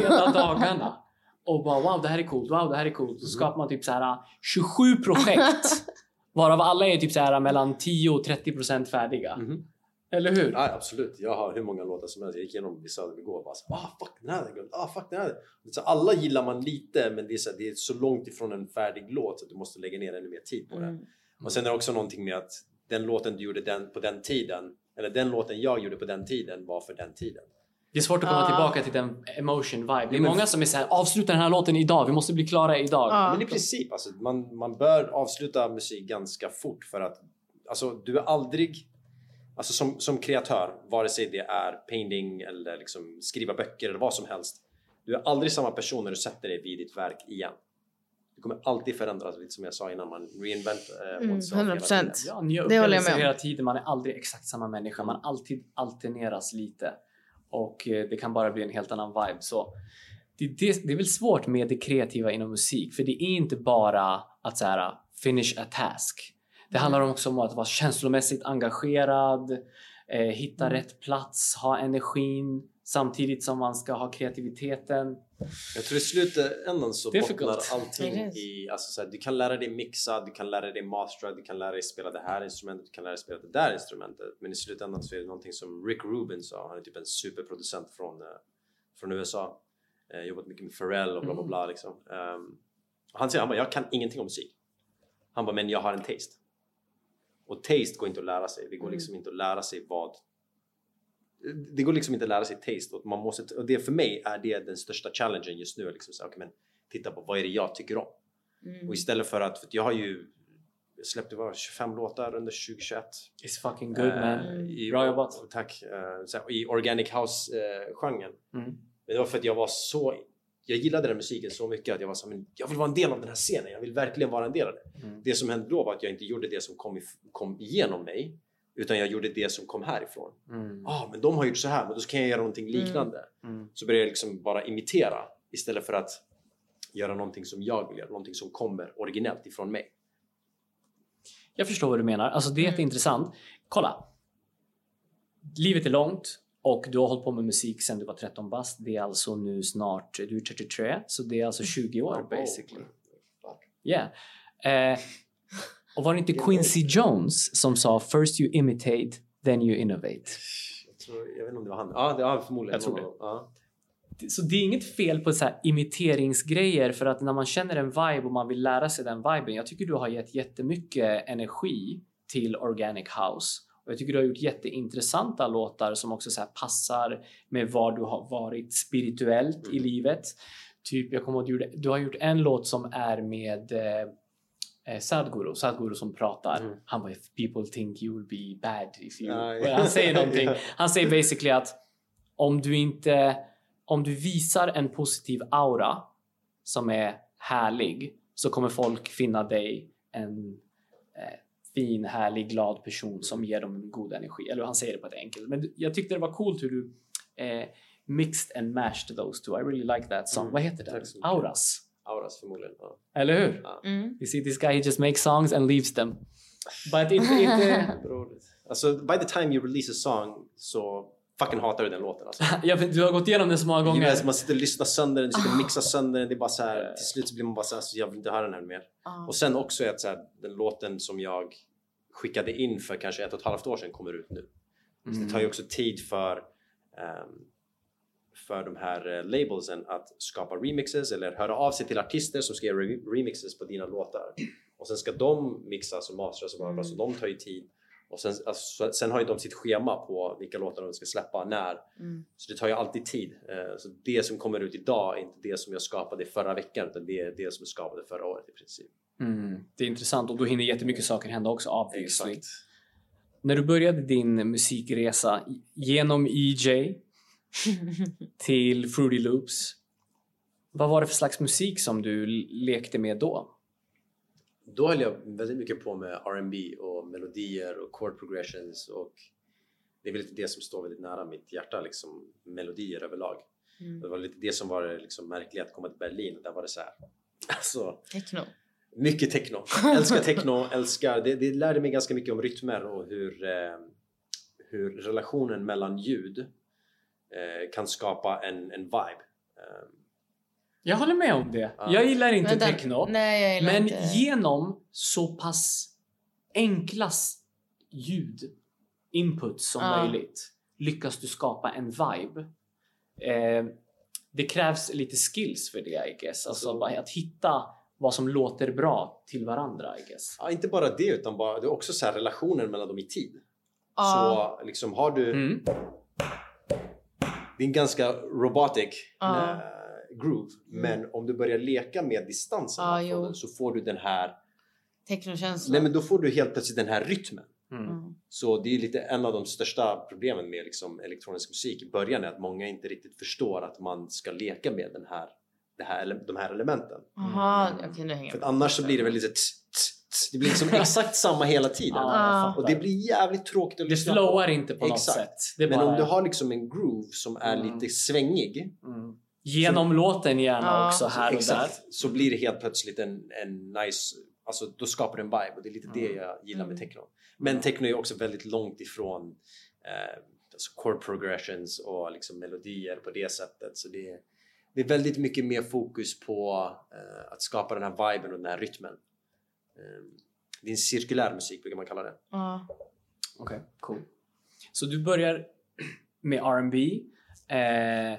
A: hela dagarna och bara wow, det här är coolt, wow, det här är coolt. Så skapar man typ så här 27 projekt varav alla är typ så här mellan 10 och 30 procent färdiga.
C: Mhm.
A: Eller hur?
C: Ja, absolut. Jag har hur många låtar som helst. Jag gick igenom vissa igår och bara så, ah fuck den här hade jag glömt. Ah fuck den här. hade jag-" Så alla gillar man lite men det är, så, det är så långt ifrån en färdig låt så att du måste lägga ner ännu mer tid på det.
B: Mm.
C: Och sen är det också någonting med att den låten du gjorde den, på den tiden eller den låten jag gjorde på den tiden var för den tiden.
A: Det är svårt att komma
B: Ja.
A: tillbaka till den emotion vibe. Det är
C: men-
A: många som är såhär, avsluta den här låten idag, vi måste bli klara idag.
B: Ja.
C: Men i princip, alltså, man, man bör avsluta musik ganska fort för att alltså, du är aldrig alltså, som, som kreatör, vare sig det är painting eller liksom, skriva böcker eller vad som helst. Du är aldrig samma person när du sätter dig vid ditt verk igen. Det kommer alltid förändras, lite som jag sa innan, man reinvent eh,
B: Mm,
C: oneself hela
B: 100%.
C: tiden.
A: Ja,
B: Det håller jag med om.
A: hela tiden. Man är aldrig exakt samma människa. Man alltid alterneras lite. Och eh, det kan bara bli en helt annan vibe. Så det, det, det är väl svårt med det kreativa inom musik. För det är inte bara att så här, finish a task. Det handlar också om att vara känslomässigt engagerad, eh, hitta
B: Mm.
A: rätt plats, ha energin samtidigt som man ska ha kreativiteten.
C: Jag tror i slutändan så
A: Difficult.
C: bottnar allting i, alltså så här, du kan lära dig mixa, du kan lära dig mastera, du kan lära dig spela det här instrumentet, du kan lära dig spela det där instrumentet. Men i slutändan så är det någonting som Rick Rubin sa, han är typ en superproducent från, eh, från USA. Eh, jobbat mycket med Pharrell och bla bla bla liksom. Ehm, och han säger, han bara, jag kan ingenting om musik. Han bara, men jag har en taste. Och taste går inte att lära sig, det går
B: Mm.
C: liksom inte att lära sig vad det går liksom inte att lära sig taste och, man måste, och det för mig är det den största challengen just nu. Liksom så, okej, men titta på vad är det jag tycker om?
B: Mm.
C: Och istället för att, för jag har ju jag släppte var 25 låtar under 2021.
A: It's fucking good man.
C: Eh, i,
A: Bra jobbat.
C: Tack. Eh, så här, I organic house-genren.
A: Mm.
C: Men det var för att jag var så jag gillade den musiken så mycket att jag var så men jag vill vara en del av den här scenen. Jag vill verkligen vara en del av det.
A: Mm.
C: Det som hände då var att jag inte gjorde det som kom, kom igenom mig utan jag gjorde det som kom härifrån.
A: Mm.
C: ah, men de har gjort så här, men då kan jag göra någonting liknande.
A: Mm.
C: Så började jag liksom bara imitera istället för att göra någonting som jag vill göra, någonting som kommer originellt ifrån mig.
A: Jag förstår vad du menar. Alltså det är
B: Mm.
A: jätteintressant. Kolla. Livet är långt och du har hållit på med musik sedan du var 13 bast. Det är alltså nu snart, du är 33, så det är alltså 20 år basically. Yeah. Eh, och var det inte Quincy Jones som sa “First you imitate, then you innovate”?
C: Jag, tror, jag vet inte om det var han. Ja, det var förmodligen.
A: Jag tror det.
C: Ja.
A: Så det är inget fel på så här imiteringsgrejer för att när man känner en vibe och man vill lära sig den viben. Jag tycker du har gett jättemycket energi till Organic House och jag tycker du har gjort jätteintressanta låtar som också så här passar med var du har varit spirituellt i
C: Mm.
A: livet. Typ, jag kommer att du, du har gjort en låt som är med eh, eh, Sadhguru, Sadhguru som pratar.
C: Mm.
A: Han bara “If people think you will be bad if you...” Och
C: ja.
A: Han säger någonting. Han säger basically att om du inte om du visar en positiv aura som är härlig så kommer folk finna dig en fin, härlig, glad person som ger dem en god energi. Eller han säger det på ett enkelt. Men jag tyckte det var coolt hur du eh, mixed and mashed those two. I really like that song.
C: Mm,
A: Vad heter den? Auras.
C: Auras förmodligen. Ja.
A: Eller hur?
B: Mm.
A: You see this guy, he just makes songs and leaves them. But inte... inte.
C: Alltså, by the time you release a song så fucking hatar du den låten alltså.
A: vet, du har gått igenom det så många gånger.
C: Alltså, man sitter och lyssnar sönder den, du sitter och mixar sönder den. Det är bara så här, till slut så blir man bara så här, så jag vill inte höra den här mer.
B: Ja.
C: Och sen också att så här, den låten som jag skickade in för kanske ett och ett halvt år sedan kommer ut nu. Så
A: Mm.
C: det tar ju också tid för, ehm, för de här eh, labelsen att skapa remixes eller höra av sig till artister som ska göra re- remixes på dina låtar. Och sen ska de mixas och mastras och bla, bla, så de tar ju tid. Och sen, alltså, sen har ju de sitt schema på vilka låtar de ska släppa när.
B: Mm.
C: Så det tar ju alltid tid. Eh, Så det som kommer ut idag är inte det som jag skapade förra veckan utan det är det som jag skapade förra året i princip.
A: Mm, det är intressant och då hinner jättemycket saker hända också obviously.
C: Exakt.
A: När du började din musikresa genom EJ till Fruity Loops. Vad var det för slags musik som du lekte med då?
C: Då höll jag väldigt mycket på med R&B och melodier och chord progressions och det är väl lite det som står väldigt nära mitt hjärta, liksom melodier överlag.
B: Mm.
C: Det var lite det som var liksom märkliga att komma till Berlin. Där var det så här. Alltså,
B: Techno.
C: mycket techno. Älskar techno, älskar... Det, det lärde mig ganska mycket om rytmer och hur, eh, hur relationen mellan ljud eh, kan skapa en, en vibe. Eh,
A: Jag håller med om det.
C: Ja.
A: Jag gillar inte
B: den-
A: techno.
B: Nej, jag gillar
A: Men
B: inte.
A: genom så pass enkla ljudinput som
B: Ja.
A: möjligt lyckas du skapa en vibe. Eh, det krävs lite skills för det I guess. Alltså att hitta vad som låter bra till varandra I guess.
C: ja, inte bara det utan bara, det är också så här relationen mellan dem i tid.
B: Ja.
C: Så liksom har du...
A: Mm.
C: Det är en ganska robotic
B: Ja.
C: Groove. Men om du börjar leka med distansen
B: jo.
C: den så får du den här...
B: Technokänsla.
C: Nej men då får du helt plötsligt den här rytmen.
A: Mm.
B: Mm.
C: Så det är lite en av de största problemen med liksom elektronisk musik i början är att många inte riktigt förstår att man ska leka med den här, det här, de här elementen.
B: Jaha, okej nu hänger
C: För annars så blir det tss, tss. Det blir liksom exakt samma hela tiden.
B: Ah.
C: Och det blir jävligt tråkigt att
A: det
C: lyssna
A: flowar
C: på.
A: inte på något
C: Exakt.
A: sätt. Det
C: Men om du har liksom en groove som är
A: Mm.
C: lite svängig
A: mm. Genom låten gärna
B: Ja.
A: också här och där.
C: Exakt. Så blir det helt plötsligt en, en nice, alltså då skapar det en vibe och det är lite det
A: Mm.
C: jag gillar med
B: Mm.
C: techno. Men techno är också väldigt långt ifrån eh, alltså chord progressions och liksom melodier på det sättet. Så det är, det är väldigt mycket mer fokus på eh, att skapa den här viben och den här rytmen. Eh, det är en cirkulär musik brukar man kalla det.
B: Ja.
A: Okej, cool. Så du börjar med R&B. Eh,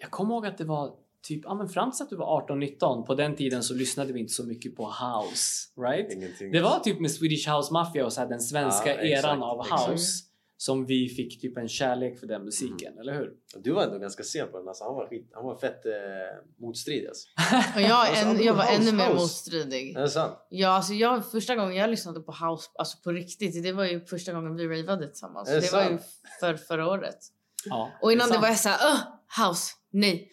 A: jag kommer ihåg att det var typ, ja men fram tills att du var 18-19, på den tiden så lyssnade vi inte så mycket på house, right?
C: Ingenting.
A: Det var typ med Swedish House Mafia och så här den svenska
C: Ja, exakt,
A: eran av
C: exakt.
A: house som vi fick typ en kärlek för den musiken,
C: Mm.
A: eller hur?
C: Du var ändå ganska sen på den. Alltså, han, var skit, han var fett eh, motstridig. Alltså.
B: Och jag,
C: Alltså,
B: en, jag var
C: House,
B: ännu mer
C: House.
B: motstridig.
C: Är det sant?
B: Ja, alltså jag, första gången jag lyssnade på house alltså på riktigt, det var ju första gången vi ravade tillsammans.
C: Är det
B: Det var ju för förra året.
A: Ja,
B: Och innan det,
A: sant.
B: var jag såhär, house, nej.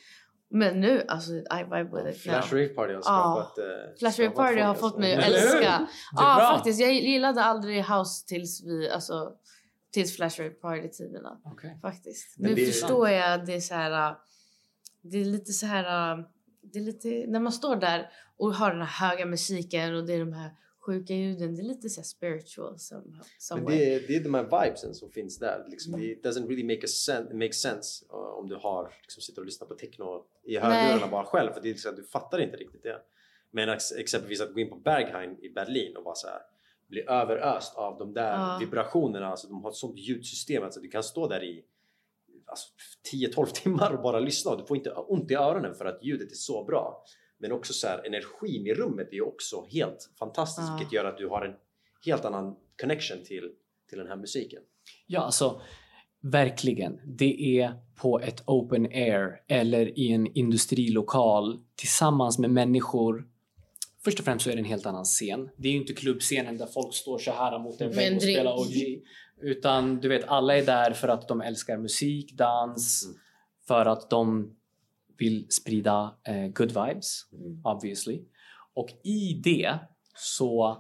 B: Men nu, alltså I vibe with it
C: Flash
B: now.
C: Rave Party har skapat... Eh,
B: Flash Rave Party har
C: alltså.
B: fått mig att älska.
A: Bra.
B: faktiskt. Jag gillade aldrig house tills vi, alltså tills Flash Rave Party-tiderna.
A: Okej.
B: Faktiskt.
C: Men
B: nu förstår jag att det är så här. äh, Det är lite så här. äh, Det är lite när man står där och har den här höga musiken och det är de här sjuka ljuden. Det är lite så spiritual some,
C: Men det, är- det är de här vibesen som finns där. Liksom, det it doesn't really make, a sen, make sense uh, om du har liksom, sitter och lyssnar på techno i hörlurarna bara själv. För det är liksom, att du fattar inte riktigt det. Men ex, exempelvis att gå in på Berghain i Berlin och bara så här, bli överöst av de där
B: Ja.
C: vibrationerna. Alltså, de har ett sånt ljudsystem. Alltså, du kan stå där i alltså, 10-12 timmar och bara lyssna. och Du får inte ont i öronen för att ljudet är så bra. Men också så här, energin i rummet är också helt fantastisk.
B: Ja.
C: Vilket gör att du har en helt annan connection till, till den här musiken.
A: Ja, alltså verkligen. Det är på ett open air eller i en industrilokal tillsammans med människor. Först och främst så är det en helt annan scen. Det är ju inte klubbscenen där folk står så här mot en vägg och spelar OG. Utan du vet, alla är där för att de älskar musik, dans,
C: Mm.
A: för att de vill sprida eh, good vibes,
B: Mm.
A: obviously. Och i det så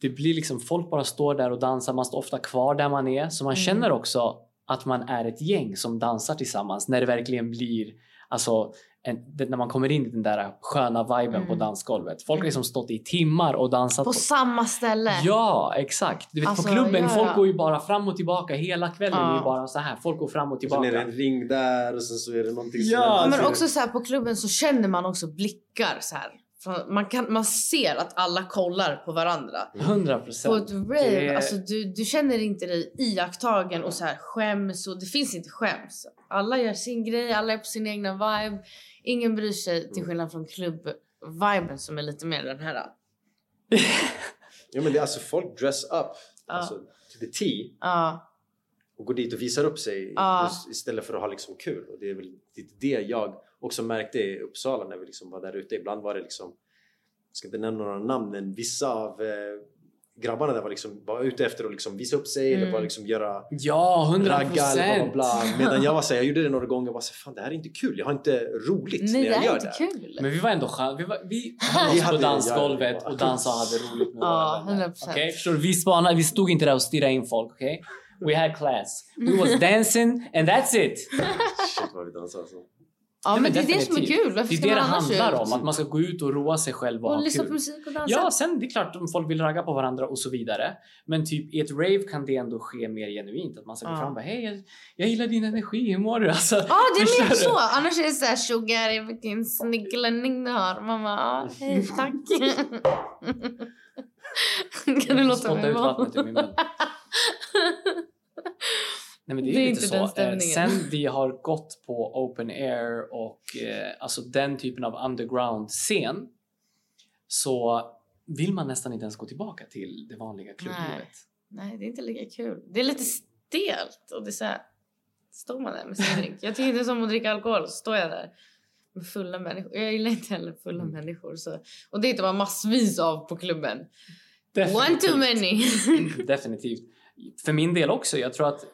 A: det blir liksom folk bara står där och dansar, man står ofta kvar där man är så man
B: Mm.
A: känner också att man är ett gäng som dansar tillsammans när det verkligen blir alltså en, det, när man kommer in i den där sköna viben
B: Mm.
A: på dansgolvet. Folk har
B: Mm.
A: liksom stått i timmar och dansat.
B: På samma ställe.
A: Ja, exakt. Du vet
B: Alltså,
A: på klubben,
B: ja,
A: folk
B: ja.
A: går ju bara fram och tillbaka hela kvällen.
B: Ja.
A: är ju bara så här. Folk går fram och
C: Och sen är det
A: tillbaka.
C: en ring där och sen så är det någonting som
A: Ja,
C: händer.
B: Men också så här på klubben så känner man också blickar så här. Man, kan, man ser att alla kollar på varandra.
A: 100
B: På
A: procent.
B: ett rave,
A: Det-
B: alltså du, du känner inte dig iakttagen och så här skäms. Och det finns inte skäms. Alla gör sin grej, alla är på sin egna vibe. Ingen bryr sig till
C: Mm.
B: skillnad från klubb-viben som är lite mer den här.
C: Ja men det är alltså folk dress up
B: Ja.
C: alltså, to the T
B: Ja,
C: och går dit och visar upp sig
B: Ja.
C: istället för att ha liksom kul. Och det är väl det jag också märkte i Uppsala när vi liksom var där ute. Ibland var det liksom, jag ska inte nämna några namn, men vissa av eh, grabbarna där var, liksom, var ute efter att liksom visa upp sig eller
B: Mm.
C: bara liksom göra
A: Ja, 100
C: ragga eller bla, bla bla. Medan jag var såhär, jag gjorde det några gånger och var såhär, fan det här är inte kul. Jag har inte roligt
B: nej
C: när
B: det
C: jag
B: är
C: gör
B: inte
C: det.
B: kul.
A: Men vi var ändå sköna. Vi, var, vi
C: Vi
A: vi på
C: hade-
A: dansgolvet och dansade och hade roligt med
B: Ja,
A: våra vänner.
B: 100%.
A: Okej, förstår du? Vi, spanade, vi stod inte där och stirrade in folk. okej? We had class. We was dancing and that's it.
C: Shit vad vi dansar alltså.
B: Ja, men det är det som är
A: definitivt.
B: kul. Varför
A: Det är det det handlar
B: ut?
A: om. Att man ska gå ut och roa sig själv och,
B: Och
A: ha
B: lyssna
A: kul.
B: på musik och dansa.
A: Ja, sen det är klart om folk vill ragga på varandra och så vidare. Men typ i ett rave kan det ändå ske mer genuint. Att man ska gå
B: Ja.
A: fram och bara hej, jag, jag gillar din energi, hur mår du? Alltså,
B: Ja, det är mer så. Annars är det såhär sugar, vilken snygg klänning du har. Man bara, ja, hej tack. kan du låta mig
A: ut
B: vara?
A: vattnet ur min mun. Nej, men det är,
B: Det är inte
A: så.
B: den
A: Eh. Sen vi har gått på open air och eh, alltså den typen av underground-scen så vill man nästan inte ens gå tillbaka till det vanliga klubblivet.
B: Nej, det är inte lika kul. Det är lite stelt. Och det är så här, står man där med sin drink. Jag tycker inte som att dricka alkohol. Så står jag där med fulla människor. Jag gillar inte heller fulla
A: Mm.
B: människor. Så. Och det är inte bara massvis av på klubben. One
A: Definitivt.
B: too many.
A: Definitivt. För min del också. Jag tror att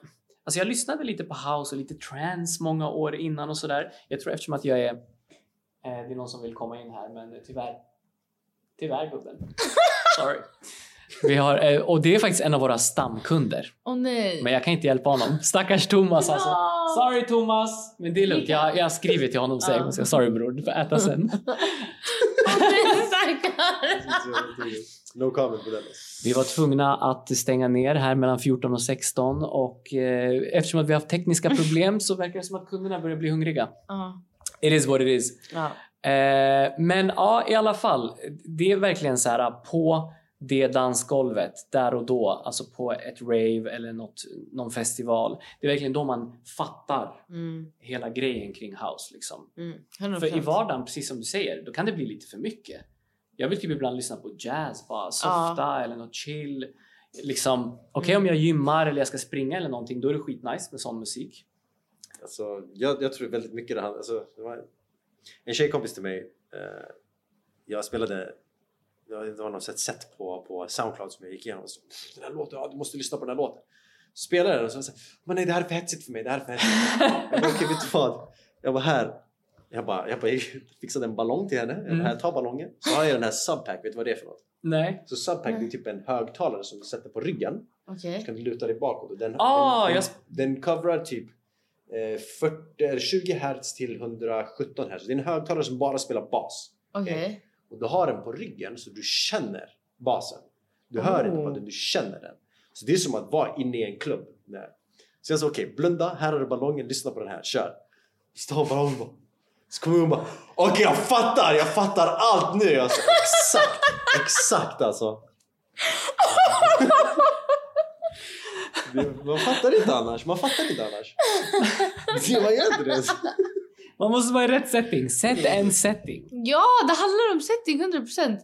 A: Alltså jag lyssnade lite på house och lite trance många år innan och sådär. Jag tror eftersom att jag är... Eh, det är någon som vill komma in här men tyvärr... Tyvärr gubben. Sorry. Vi har, eh, och det är faktiskt en av våra stamkunder.
B: Åh nej.
A: Men jag kan inte hjälpa honom. Stackars Thomas alltså.
B: Ja.
A: Sorry Thomas! Men det är lugnt. Jag, jag har skrivit till honom så jag sorry bror, du får äta sen.
B: Stackars.
C: No comment på den. alltså.
A: Vi var tvungna att stänga ner här mellan 14 och 16 och eh, eftersom att vi har haft tekniska problem så verkar det som att kunderna börjar bli hungriga.
B: Ja.
A: It is what it is.
B: Ja.
A: Eh, men ja, i alla fall. Det är verkligen så här på det dansgolvet där och då, alltså på ett rave eller något, någon festival. Det är verkligen då man fattar
B: Mm.
A: hela grejen kring house. Liksom.
B: Mm. 100%.
A: För i vardagen, precis som du säger, då kan det bli lite för mycket. Jag vill typ ibland lyssna på jazz, bara softa eller något chill. Liksom, okej
B: Mm.
A: om jag gymmar eller jag ska springa eller någonting, då är det skitnice med sån musik.
C: Alltså, jag, jag tror väldigt mycket det handlar... Alltså, en tjejkompis till mig. Eh, jag spelade... Det var, något sätt på, på Soundcloud som jag gick igenom. Så, "Pff, den här låten, ja, du måste lyssna på den här låten. Spelade den och så sa men nej det här är för hetsigt för mig. Det här är för hetsigt. jag bara, okej vet du vad? Jag var här. Jag bara, jag bara fixade en ballong till henne. Jag bara,
A: Mm.
C: här, ta ballongen. Så har jag den här Subpack. Vet du vad det är för något?
A: Nej.
C: Så Subpack det är
B: Nej.
C: typ en högtalare som du sätter på ryggen.
B: Okej.
C: Så kan du luta dig bakåt. Den,
A: Ah,
C: den,
A: jag
C: den, coverar typ eh, 40, eller 20 Hz till 117 Hz. Det är en högtalare som bara spelar bas.
B: Okej.
C: Och du har den på ryggen så du känner basen. Du hör inte på
B: Oh.
C: den, du känner den. Så det är som att vara inne i en klubb. Så jag sa okej, blunda, här har du ballongen, lyssna på den här, kör. Så tar ballongen bara. Så kommer hon bara okej jag fattar, jag fattar allt nu! Alltså, exakt, exakt alltså. Man fattar inte annars, man fattar inte annars. Det, man gör inte det.
A: Man måste vara i rätt setting. Sätt en setting.
B: Ja, det handlar om setting 100%.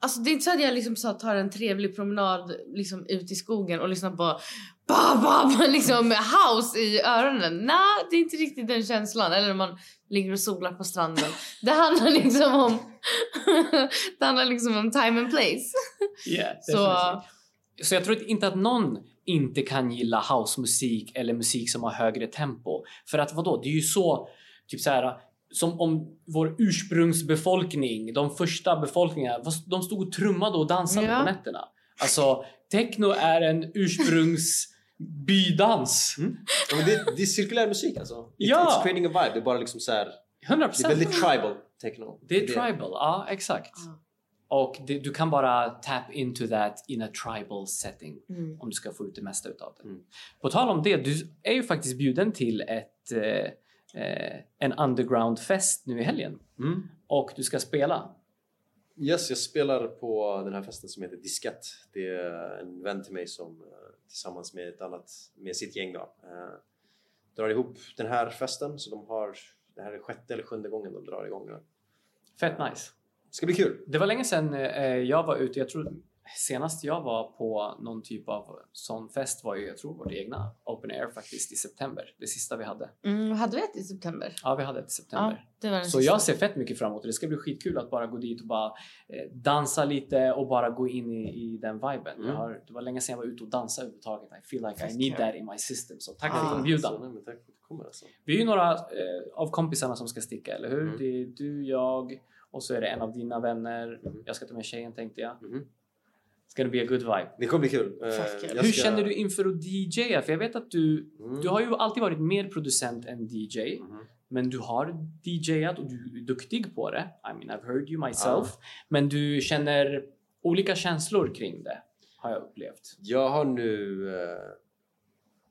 B: Alltså det är inte så att jag liksom så tar en trevlig promenad liksom ut i skogen och lyssnar på ba, ba, ba, liksom house i öronen. Nej, det är inte riktigt den känslan. Eller när man ligger och solar på stranden. Det handlar liksom om det handlar liksom om time and place.
A: Yeah,
B: Så.
A: Så jag tror inte att någon inte kan gilla housemusik eller musik som har högre tempo. För att vadå, det är ju så, typ så här som om vår ursprungsbefolkning, de första befolkningarna, de stod och trummade och dansade
B: Ja.
A: på nätterna. Alltså, techno är en ursprungsbydans.
C: Ja, men det, det är cirkulär musik alltså. It,
A: Ja.
C: It's creating a vibe. Det är bara liksom så här,
A: 100%.
C: det är väldigt tribal techno.
A: Det är tribal, ja exakt.
B: Ja.
A: Och det, du kan bara tap into that in a tribal setting
B: Mm.
A: om du ska få ut det mesta utav det.
C: Mm.
A: På tal om det, du är ju faktiskt bjuden till ett, eh, en underground-fest nu i helgen
C: Mm.
A: och du ska spela.
C: Yes, jag spelar på den här festen som heter Diskett. Det är en vän till mig som eh, tillsammans med ett annat, med sitt gäng då, eh, drar ihop den här festen. Så de har, det här är sjätte eller sjunde gången de drar igång nu.
A: Fett nice.
C: Det ska bli kul!
A: Det var länge sedan eh, jag var ute, jag tror senast jag var på någon typ av sån fest var ju, jag tror vårt egna Open Air faktiskt i september. Det sista vi hade.
B: Mm, hade vi ett i september?
A: Ja, vi hade ett i september.
B: Ja, det var den
A: Så
B: sista.
A: jag ser fett mycket fram emot det. Det ska bli skitkul att bara gå dit och bara eh, dansa lite och bara gå in i, i den viben.
C: Mm.
A: Har, det var länge sedan jag var ute och dansade överhuvudtaget. I feel like I need that in my system. Så tack
B: Ah.
A: för inbjudan.
C: Tack för alltså.
A: Vi är ju några eh, av kompisarna som ska sticka, eller hur?
C: Mm.
A: Det är du, jag och så är det en av dina vänner.
C: Mhm.
A: Jag ska ta med tjejen tänkte jag.
C: Mhm.
A: It's gonna be a good vibe.
C: Det kommer bli kul. Eh, jag
A: Hur
C: ska-
A: känner du inför att DJa? För jag vet att du,
C: Mm.
A: du har ju alltid varit mer producent än DJ.
C: Mhm.
A: Men du har DJat och du är duktig på det. I mean, I've heard you myself. Men du känner olika känslor kring det, har jag upplevt.
C: Jag har nu eh,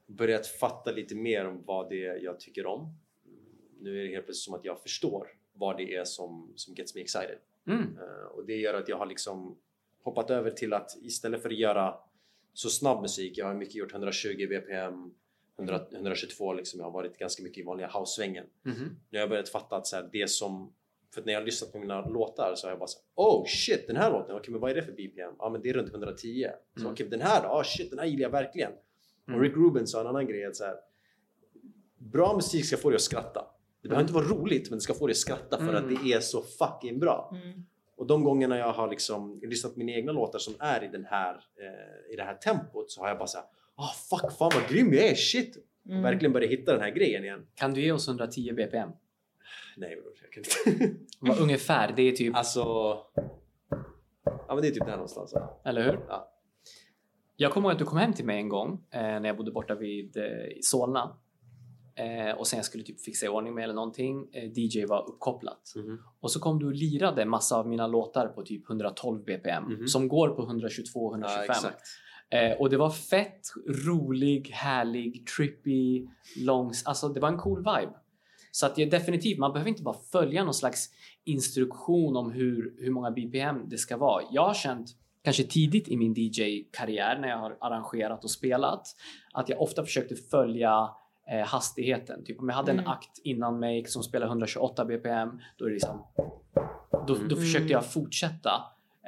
C: börjat fatta lite mer om vad det är jag tycker om. Nu är det helt plötsligt som att jag förstår vad det är som, som gets me excited.
A: Mm.
C: Eh, och det gör att jag har liksom hoppat över till att istället för att göra så snabb musik, jag har mycket gjort 120 bpm, 100, 122 liksom, jag har varit ganska mycket i vanliga house-svängen.
A: Mhm.
C: Nu har jag börjat fatta att så här, det som för att när jag har lyssnat på mina låtar så har jag bara såhär Oh shit, den här låten, okej men vad är det för BPM? Ja men det är runt 110 Så
A: Mm.
C: okej, den här då? Oh shit, den här gillar jag verkligen
A: Mm.
C: Och Rick Rubin sa en annan grej att så här, Bra musik ska få dig att skratta Det behöver inte vara roligt men det ska få dig att skratta för
A: Mm.
C: att det är så fucking bra
B: Mm.
C: Och de gångerna jag har liksom lyssnat på mina egna låtar som är i, den här, eh, i det här tempot så har jag bara såhär Ah fuck, fan vad grym jag är, shit!
B: Mm.
C: Verkligen börjat hitta den här grejen igen
A: Kan du ge oss 110 BPM?
C: Nej bror, jag kan inte
A: Vad ungefär, det är typ,
C: Alltså... Ja men det är typ där någonstans. Ja.
A: eller hur?
C: Ja.
A: Jag kommer ihåg att du kom hem till mig en gång eh, när jag bodde borta vid eh, i Solna. Eh, och sen jag skulle typ fixa i ordning med eller någonting. Eh, DJ var uppkopplat.
C: Mhm.
A: Och så kom du och lirade massa av mina låtar på typ 112 BPM
C: Mhm.
A: som går på 122
C: Ja,
A: 125.
C: exakt.
A: eh, och det var fett rolig, härlig, trippy, långs. Alltså det var en cool vibe. Så att det är definitivt, man behöver inte bara följa någon slags instruktion om hur, hur många BPM det ska vara. Jag har känt kanske tidigt i min DJ-karriär när jag har arrangerat och spelat att jag ofta försökte följa eh, hastigheten. Typ om jag hade en
B: Mm.
A: akt innan mig som spelar 128 BPM, då är det liksom då,
C: Mm.
A: då försökte jag fortsätta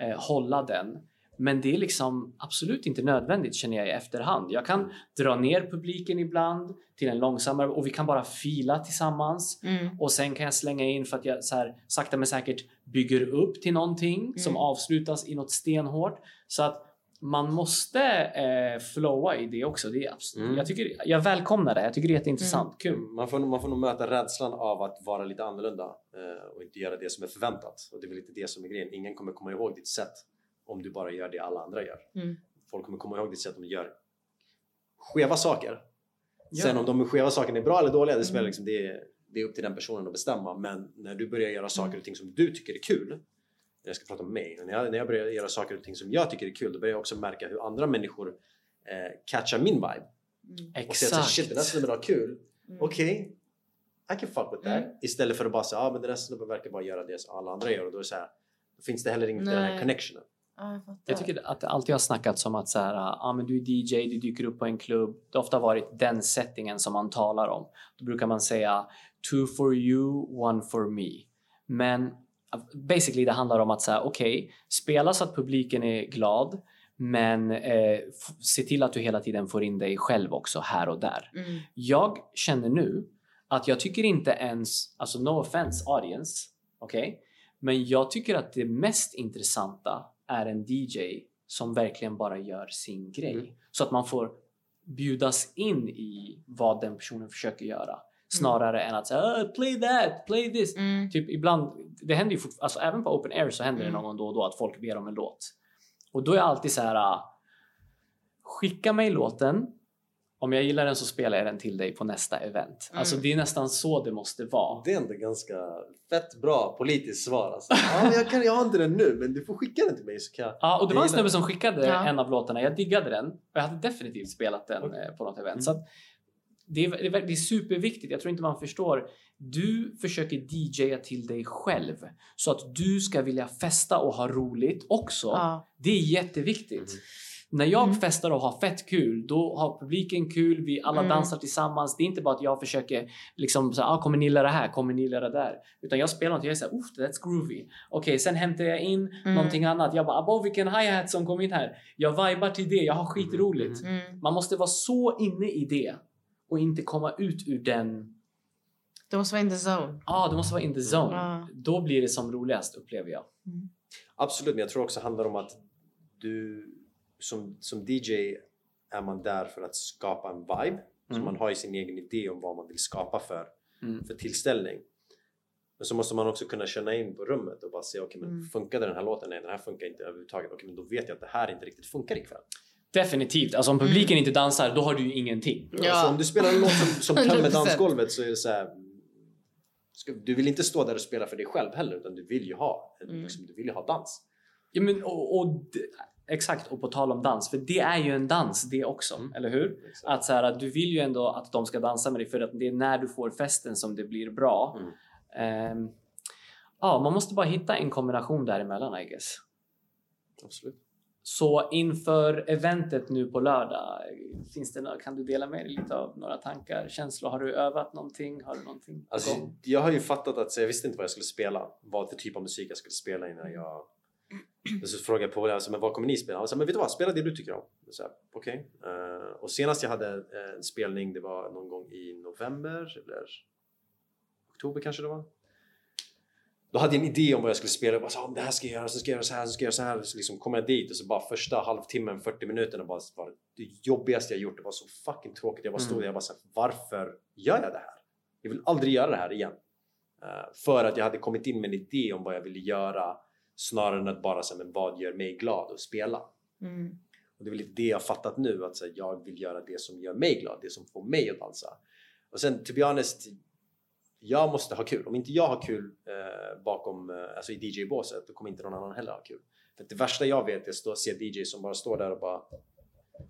A: eh, hålla den. Men det är liksom absolut inte nödvändigt känner jag i efterhand. Jag kan dra ner publiken ibland till en långsammare och vi kan bara fila tillsammans.
B: Mm.
A: Och sen kan jag slänga in för att jag så här, sakta men säkert bygger upp till någonting som
B: Mm.
A: avslutas i något stenhårt. Så att man måste eh, flowa i det också. Det är abs-
C: Mm.
A: jag, tycker, jag välkomnar det. Jag tycker det är jätteintressant. Kul.
C: Man får, man får nog möta rädslan av att vara lite annorlunda eh, och inte göra det som är förväntat. Och det är väl lite det som är grejen. Ingen kommer komma ihåg ditt sätt om du bara gör det alla andra gör.
B: Mm.
C: Folk kommer komma ihåg ditt sätt om du gör skeva saker.
A: Ja.
C: Sen om de skeva sakerna är bra eller dåliga, det spelar
B: Mm.
C: liksom, det, är, det är upp till den personen att bestämma. Men när du börjar göra saker och ting som du tycker är kul jag ska prata om mig. När jag, när jag börjar göra saker och ting som jag tycker är kul, då börjar jag också märka hur andra människor eh, catchar min vibe.
B: Mm.
C: Och säger att
A: Exakt.
C: shit den här snubben har kul,
B: Mm.
C: okej, I can fuck with that.
B: Mm.
C: Istället för att bara säga, ah, men den här snubben verkar bara göra det som alla andra gör och då, är det så här, då finns det heller inte den här connectionen.
B: Ja, jag.
A: Jag tycker att det alltid har snackats om att så här, ah, men du är DJ, du dyker upp på en klubb. Det har ofta varit den settingen som man talar om. Då brukar man säga two for you, one for me. Men basically det handlar om att säga okej, spela så att publiken är glad. Men eh, se till att du hela tiden får in dig själv också här och där.
B: Mm.
A: Jag känner nu att jag tycker inte ens, alltså no offense audience, okej? Men jag tycker att det mest intressanta är en DJ som verkligen bara gör sin grej.
C: Mm.
A: Så att man får bjudas in i vad den personen försöker göra. Snarare än att säga "Ah, play that, play this.
B: Mm.
A: Typ ibland, det händer ju alltså även på open air så händer det
B: Mm.
A: någon gång då och då att folk ber om en låt. Och då är jag alltid så här. ah, Skicka mig låten. Om jag gillar den så spelar jag den till dig på nästa event.
B: Mm.
A: Alltså det är nästan så det måste vara.
C: Det är ändå ganska fett bra politiskt svar alltså. ja, jag, kan, jag har inte den nu men du får skicka den till mig så kan jag...
A: Ja, och det var en snubbe som skickade
B: Ja.
A: en av låtarna. Jag diggade den och jag hade definitivt spelat den
C: Okej.
A: eh, på något event.
C: Mm.
A: Så att det, är, det, är, det är superviktigt. Jag tror inte man förstår. Du försöker DJa till dig själv så att du ska vilja festa och ha roligt också.
B: Ja.
A: Det är jätteviktigt.
C: Mhm.
A: När jag
B: Mm.
A: festar och har fett kul, då har publiken kul, vi alla
B: Mm.
A: dansar tillsammans. Det är inte bara att jag försöker liksom så här, ah, kommer ni gilla det här, kommer ni gilla det där? Utan jag spelar något, jag är såhär, uff, that's groovy. Okej, sen hämtar jag in
B: Mm.
A: någonting annat. Jag bara, abo vilken hi-hat som kom in här. Jag vibar till det, jag har skitroligt.
C: Mm.
B: Mm.
A: Man måste vara så inne i det och inte komma ut ur den,
B: Du måste vara in the zone.
A: ja ah, du måste vara in the zone.
B: Ja.
A: Då blir det som roligast upplever jag.
C: Absolut, men jag tror också det handlar om att du som, som DJ är man där för att skapa en vibe. Så
A: Mm.
C: man har ju sin egen idé om vad man vill skapa för,
A: Mm.
C: för tillställning. Men så måste man också kunna känna in på rummet och bara se, okej men
B: Mm.
C: funkade den här låten? Nej den här funkar inte överhuvudtaget. Okej men då vet jag att det här inte riktigt funkar ikväll.
A: Definitivt. Alltså om publiken inte dansar, då har du ju ingenting.
B: Ja.
C: Så om du spelar en låt som, som tömmer
B: 100%.
C: dansgolvet så är det så här. Ska, du vill inte stå där och spela för dig själv heller utan du vill ju ha,
B: Mm.
C: liksom, du vill ju ha dans.
A: Ja, men, och, och, exakt, och på tal om dans, för det är ju en dans det också,
C: Mm.
A: eller hur?
C: Exakt.
A: Att så här, att du vill ju ändå att de ska dansa med dig för att det är när du får festen som det blir bra.
C: Mm.
A: Ehm, ja, man måste bara hitta en kombination däremellan I guess.
C: Absolut.
A: Så inför eventet nu på lördag, finns det, nå- kan du dela med dig lite av några tankar, känslor? Har du övat någonting? Har du någonting
C: Alltså, jag har ju fattat att så jag visste inte vad jag skulle spela, vad för typ av musik jag skulle spela
A: Mm.
C: innan jag men så frågade jag på alltså, men vad kommer ni spela? Han sa, men vet du vad, spela det du tycker om. Så här, Okej. Eh, och senast jag hade eh, en spelning, det var någon gång i november eller oktober kanske det var. Då hade jag en idé om vad jag skulle spela. Jag bara, så, "Ah, det här ska jag göra, så ska jag göra så här, så ska jag göra så här. Så liksom kom jag dit och så bara första halvtimmen, 40 minuterna bara var det jobbigaste jag gjort. Det var så fucking tråkigt. Jag bara stod
A: Mm.
C: där jag bara så här, varför gör jag det här? Jag vill aldrig göra det här igen. Eh, för att jag hade kommit in med en idé om vad jag ville göra snarare än att bara säga men vad gör mig glad att spela?
B: Mm.
C: Och det är väl lite det jag har fattat nu att så här, jag vill göra det som gör mig glad, det som får mig att dansa. Och sen to be honest, jag måste ha kul. Om inte jag har kul eh, bakom, eh, alltså i DJ-båset, då kommer inte någon annan heller ha kul. För det värsta jag vet är att stå, se DJ som bara står där och bara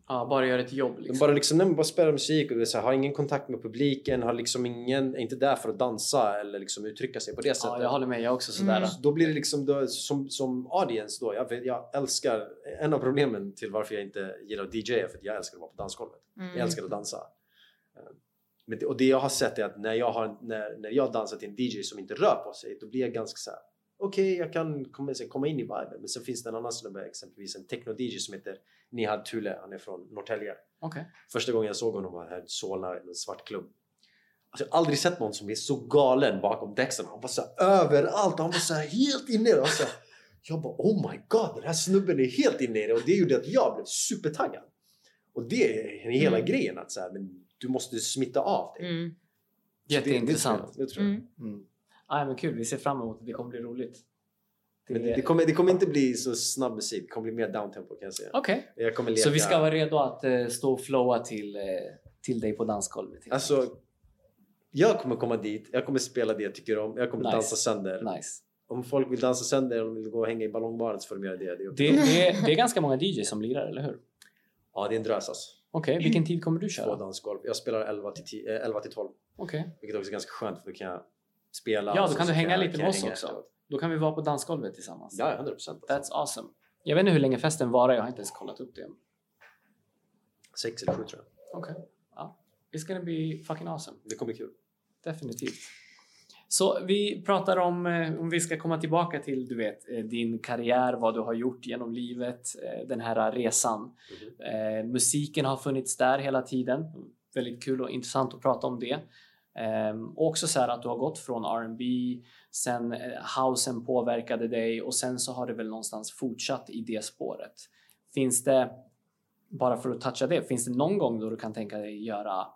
A: Ja, bara göra ett jobb
C: de
A: liksom.
C: bara liksom, nej, bara spelar musik och det här, har ingen kontakt med publiken, har liksom ingen, är inte där för att dansa eller liksom uttrycka sig på det sättet.
A: Ja, jag håller med. Jag också sådär.
B: Mm.
C: Då blir det liksom då, som, som audience då, jag, jag älskar, en av problemen till varför jag inte gillar att DJ är för att jag älskar att vara på dansgolvet.
B: Mm.
C: Jag älskar att dansa. Och det jag har sett är att när jag, har, när, när jag dansar till en DJ som inte rör på sig, då blir jag ganska så här. okej jag kan komma, så komma in i viben. Men sen finns det en annan snubbe, exempelvis en techno-DJ som heter Nihad Thule, han är från Norrtälje.
A: Okej.
C: Första gången jag såg honom var här i Solna, i en svart klubb. Alltså, jag har aldrig sett någon som är så galen bakom däcksen. Han var så här, överallt han var så här, helt inne. Och så här, jag bara oh my god, den här snubben är helt inne i det. Och det gjorde att jag blev supertaggad. Och det är hela
B: Mm.
C: grejen, att så här, men du måste smitta av dig.
B: Mm.
C: Det-
A: Jätteintressant.
C: Det, det tror jag.
B: Mm.
A: Mm. Ja, men kul. Vi ser fram emot det. Det kommer bli roligt.
C: Men det, det, kommer, det kommer inte bli så snabb musik, det kommer bli mer downtempo kan jag säga.
A: Okej.
C: Jag kommer leka...
A: Så vi ska vara redo att eh, stå och flowa till, eh, till dig på dansgolvet?
C: Alltså, jag kommer komma dit, jag kommer spela det jag tycker om, jag kommer
A: Nice.
C: dansa sönder.
A: Nice.
C: Om folk vill dansa sönder och vill gå och hänga i ballongbaren så får de göra det. Det
A: Det, det, det är ganska många DJs som lirar, eller hur?
C: Ja, det är en drös alltså.
A: Okej, vilken tid kommer du
C: Två
A: köra?
C: dansgolv. Jag spelar 11 till, 10, eh, 11 till 12.
A: Okej.
C: Vilket också är ganska skönt för då kan jag spela.
A: Ja, då kan du hänga
C: jag-
A: lite
C: kan
A: med oss också.
C: efteråt.
A: Då kan vi vara på dansgolvet tillsammans.
C: Ja, 100 procent.
A: That's awesome. Jag vet inte hur länge festen varar, jag har inte ens kollat upp det.
C: Sex eller sju tror jag.
A: Okej. Ja. It's gonna be fucking awesome.
C: Det kommer bli kul.
A: Definitivt. Så vi pratar om, eh, om vi ska komma tillbaka till du vet, eh, din karriär, vad du har gjort genom livet, eh, den här resan. Eh, musiken har funnits där hela tiden. Väldigt kul och intressant att prata om det. Och också så här att du har gått från R&B, sen eh, housen påverkade dig och sen så har det väl någonstans fortsatt i det spåret. Finns det, bara för att toucha det, finns det någon gång då du kan tänka dig göra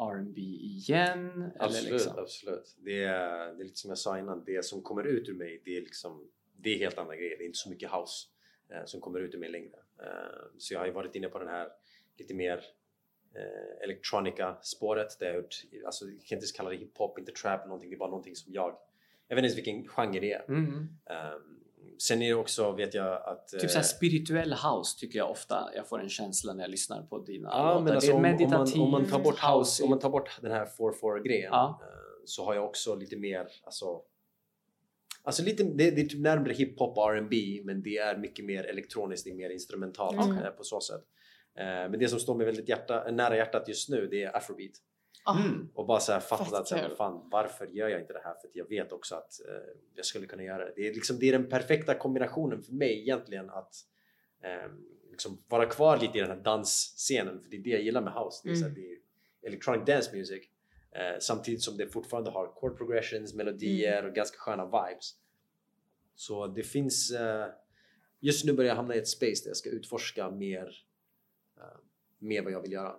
A: R&B igen?
C: Absolut,
A: Eller liksom?
C: absolut. Det är, det är lite som jag sa innan, det som kommer ut ur mig det är liksom det är helt andra grejer. Det är inte så mycket house eh, som kommer ut ur mig längre. Eh, så jag har ju varit inne på den här lite mer eh, elektronika spåret där jag gjort, alltså jag kan inte ens kalla det hiphop, inte trap någonting, det är bara någonting som jag jag vet inte ens vilken genre det är.
A: Mm.
C: Um, sen är det också, vet jag att...
A: Typ såhär
C: eh,
A: spirituell house tycker jag ofta jag får en känsla när jag lyssnar på dina
C: Ja,
A: låtar.
C: men alltså,
A: det är
C: om, om, man,
A: meditativt,
C: om man tar bort house, om man tar bort den här 4-4 grejen
A: Ja.
C: eh, så har jag också lite mer, alltså Alltså lite, det, det är typ närmare hiphop och R&B men det är mycket mer elektroniskt, det är mer instrumentalt
B: Mm.
C: eh, på så sätt. Men det som står mig väldigt hjärta, nära hjärtat just nu det är afrobeat.
B: Ah,
A: Mm.
C: Och bara så här fattat att så här, fan, varför gör jag inte det här? För jag vet också att eh, jag skulle kunna göra det. Det är, liksom, det är den perfekta kombinationen för mig egentligen att eh, liksom vara kvar lite i den här dansscenen. För det är det jag gillar med house. Det är, så här,
B: Mm.
C: det är electronic dance music. Eh, samtidigt som det fortfarande har chord progressions, melodier och ganska sköna vibes. Så det finns... Eh, just nu börjar jag hamna i ett space där jag ska utforska mer, eh, mer vad jag vill göra.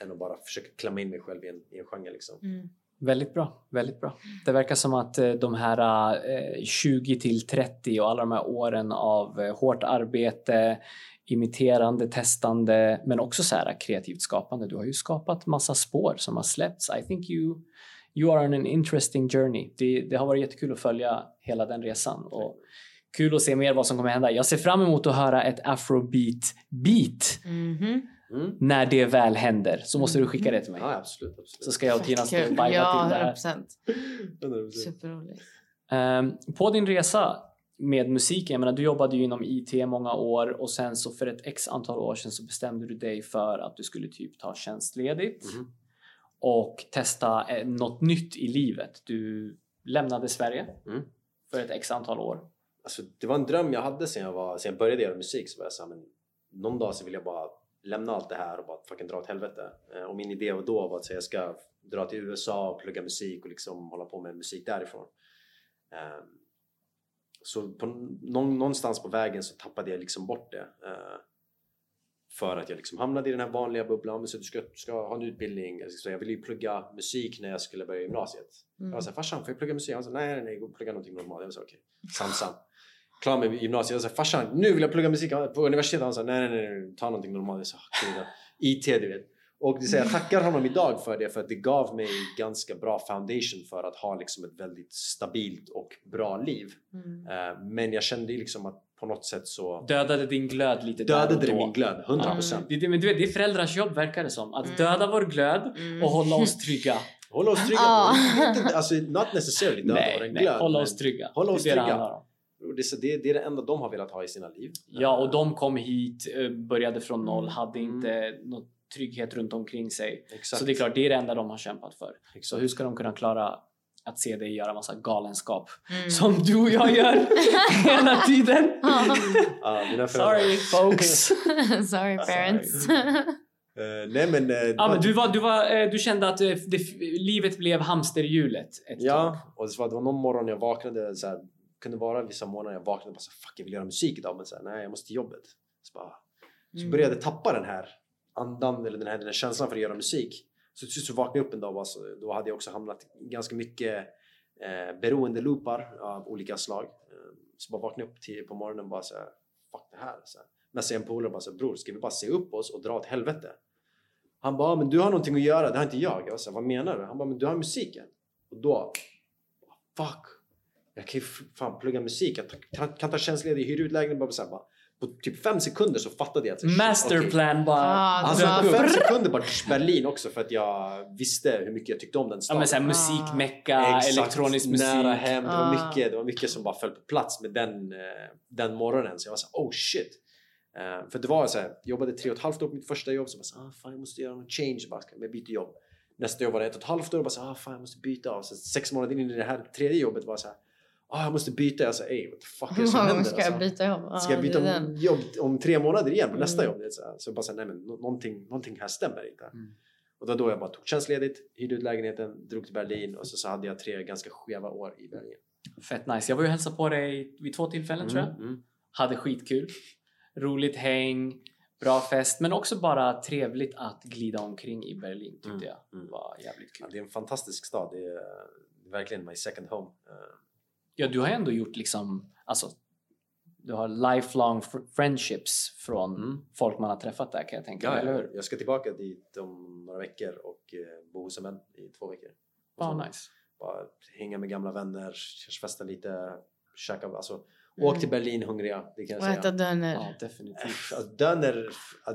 C: Eh, än att bara försöka klämma in mig själv i en, i en genre liksom.
B: mm.
A: Väldigt bra, väldigt bra. Det verkar som att eh, de här eh, 20 till 30 och alla de här åren av eh, hårt arbete, imiterande, testande, men också så här kreativt skapande. Du har ju skapat massa spår som har släppts. I think you, you are on an interesting journey. Det, det har varit jättekul att följa hela den resan och kul att se mer vad som kommer hända. Jag ser fram emot att höra ett afrobeat beat
B: Mhm.
C: Mm.
A: när det väl händer. Så måste du skicka det till mig.
C: Ja, absolut. absolut.
A: Så ska jag och Tina stå och
B: Kul.
A: viba till
B: Ja,
A: det här.
B: 100%.
C: 100%.
B: Superroligt.
A: Ehm, på din resa med musiken, jag menar, du jobbade ju inom IT många år och sen så för ett x antal år sedan så bestämde du dig för att du skulle typ ta tjänstledigt
C: Mhm.
A: och testa eh, något nytt i livet. Du lämnade Sverige
C: Mm.
A: för ett x antal år.
C: Alltså, det var en dröm jag hade sen jag, var, sen jag började göra musik. Så var jag så här, men någon dag så vill jag bara lämna allt det här och bara fucking dra åt helvete. Eh, och min idé var då var att säga, jag ska dra till USA och plugga musik och liksom hålla på med musik därifrån. Eh, så på, någon, någonstans på vägen så tappade jag liksom bort det. Eh, för att jag liksom hamnade i den här vanliga bubblan. Men så du ska, ska ha en utbildning. Så jag ville ju plugga musik när jag skulle börja gymnasiet. Jag var
B: Mm.
C: såhär, farsan får jag plugga musik? Han sa, nej nej nej, plugga någonting normalt. Jag var såhär, okej. Samsam. Klar med gymnasiet. Jag sa, farsan nu vill jag plugga musik på universitetet. Han sa, nej nej nej, nej ta någonting normalt. Jag sa. IT du vet. Och det säger, jag tackar honom idag för det för att det gav mig ganska bra foundation för att ha liksom ett väldigt stabilt och bra liv.
B: Mm.
C: Eh, Men jag kände ju liksom att på något sätt så
A: Dödade din glöd lite
C: dödade det min glöd, 100%.
A: Det, det, men du vet, det är föräldrars jobb verkar det som. Att
B: Mm.
A: döda vår glöd
B: Mm.
A: och hålla oss trygga.
C: Hålla oss trygga.
B: Ah.
C: Inte, Alltså not necessarily döda
A: nej,
C: vår
A: nej,
C: glöd.
A: hålla
C: men-
A: oss trygga.
C: Hålla oss
A: det är det det
C: trygga. Det, är så- det, det är det enda de har velat ha i sina liv.
A: Ja, och de kom hit, eh, började från noll,
B: Mm.
A: hade inte någon trygghet runt omkring sig.
C: Exakt.
A: Så det är klart, det är det enda de har kämpat för. Så
C: Exakt.
A: hur ska de kunna klara att se dig göra massa galenskap
B: Mm.
A: som du och jag gör hela tiden?
C: Föräldrar-
A: Sorry folks!
B: Sorry parents.
C: Eh, nej men... eh,
A: Ja, men du, var, du, var, eh, du kände att eh, det, livet blev hamsterhjulet ett tag.
C: Ja, och det var, det var någon morgon jag vaknade så här, kunde vara vissa morgnar jag vaknade och bara så fuck jag vill göra musik idag men så här, nej jag måste till jobbet. Så, bara, så
B: Mm.
C: började jag tappa den här andan eller den här, den här känslan för att göra musik. Så till slut så vaknade jag upp en dag och bara, så, då hade jag också hamnat ganska mycket eh, beroende loopar av olika slag. Eh, så bara vaknade jag upp tio på morgonen och bara så här, fuck det här. Så här. Sen en polare bara så här, bror ska vi bara se upp oss och dra åt helvete? Han bara, "Ja, men du har någonting att göra, det har inte jag. Jag här, vad menar du? Han bara, men du har musiken. Och då, fuck. Jag kan ju fan plugga musik, jag kan, kan ta tjänstledigt, hyra ut lägenhet. Bara så här, bara, på typ fem sekunder så fattade jag att... okej.
A: Masterplan bara.
B: Ah,
C: Alltså
B: Ja,
C: på fem sekunder bara Berlin också för att jag visste hur mycket jag tyckte om den
A: Ja,
C: staden.
A: såhär, musikmecka,
C: Exakt.
A: elektronisk musik.
C: Nära hem. Det var,
B: Ah.
C: mycket, det var mycket som bara föll på plats med den, eh, den morgonen. Så jag var så här, oh shit. Eh, för det var så här, jag jobbade tre och ett halvt år på mitt första jobb. Så jag bara så här, ah, fan jag måste göra någon change. Bara, jag byta jobb. Nästa jobb var det ett och ett halvt år. Jag bara så här, ah, fan jag måste byta. Och så sex månader in i det här tredje jobbet var så här, ah, jag måste byta. Jag ey what the fuck är det som händer?
B: ska jag
C: Alltså,
B: byta jobb? Ja,
C: Ska jag
B: det
C: byta
B: den.
C: jobb om tre månader igen på nästa
B: Mm.
C: jobb? Det är Så, här, så jag bara så här, nej men nå- någonting, någonting här stämmer inte.
A: Mm.
C: Och det var då jag bara tog tjänstledigt, hyrde ut lägenheten, drog till Berlin och så, så hade jag tre ganska skeva år i Berlin.
A: Fett nice. Jag var ju och hälsade på dig vid två tillfällen tror jag.
C: Mm.
A: Hade skitkul. Roligt häng, bra fest, men också bara trevligt att glida omkring i Berlin tyckte
C: Mm,
A: jag.
C: mm.
A: var jävligt
C: Ja,
A: kul.
C: det är en fantastisk stad, det är eh, verkligen my second home.
A: Ja, du har ändå gjort liksom, alltså, du har lifelong fr- friendships från
C: Mm.
A: folk man har träffat där kan jag tänka mig,
C: Ja,
A: eller
C: jag,
A: hur?
C: jag ska tillbaka dit om några veckor och eh, bo hos en vän i två veckor. Så
A: nice.
C: Bara hänga med gamla vänner, kanske festa lite, käka, alltså
B: Mm.
C: åk till Berlin hungriga, det kan jag
B: Och
C: säga.
B: äta döner.
A: Ja, definitivt.
C: Alltså, döner,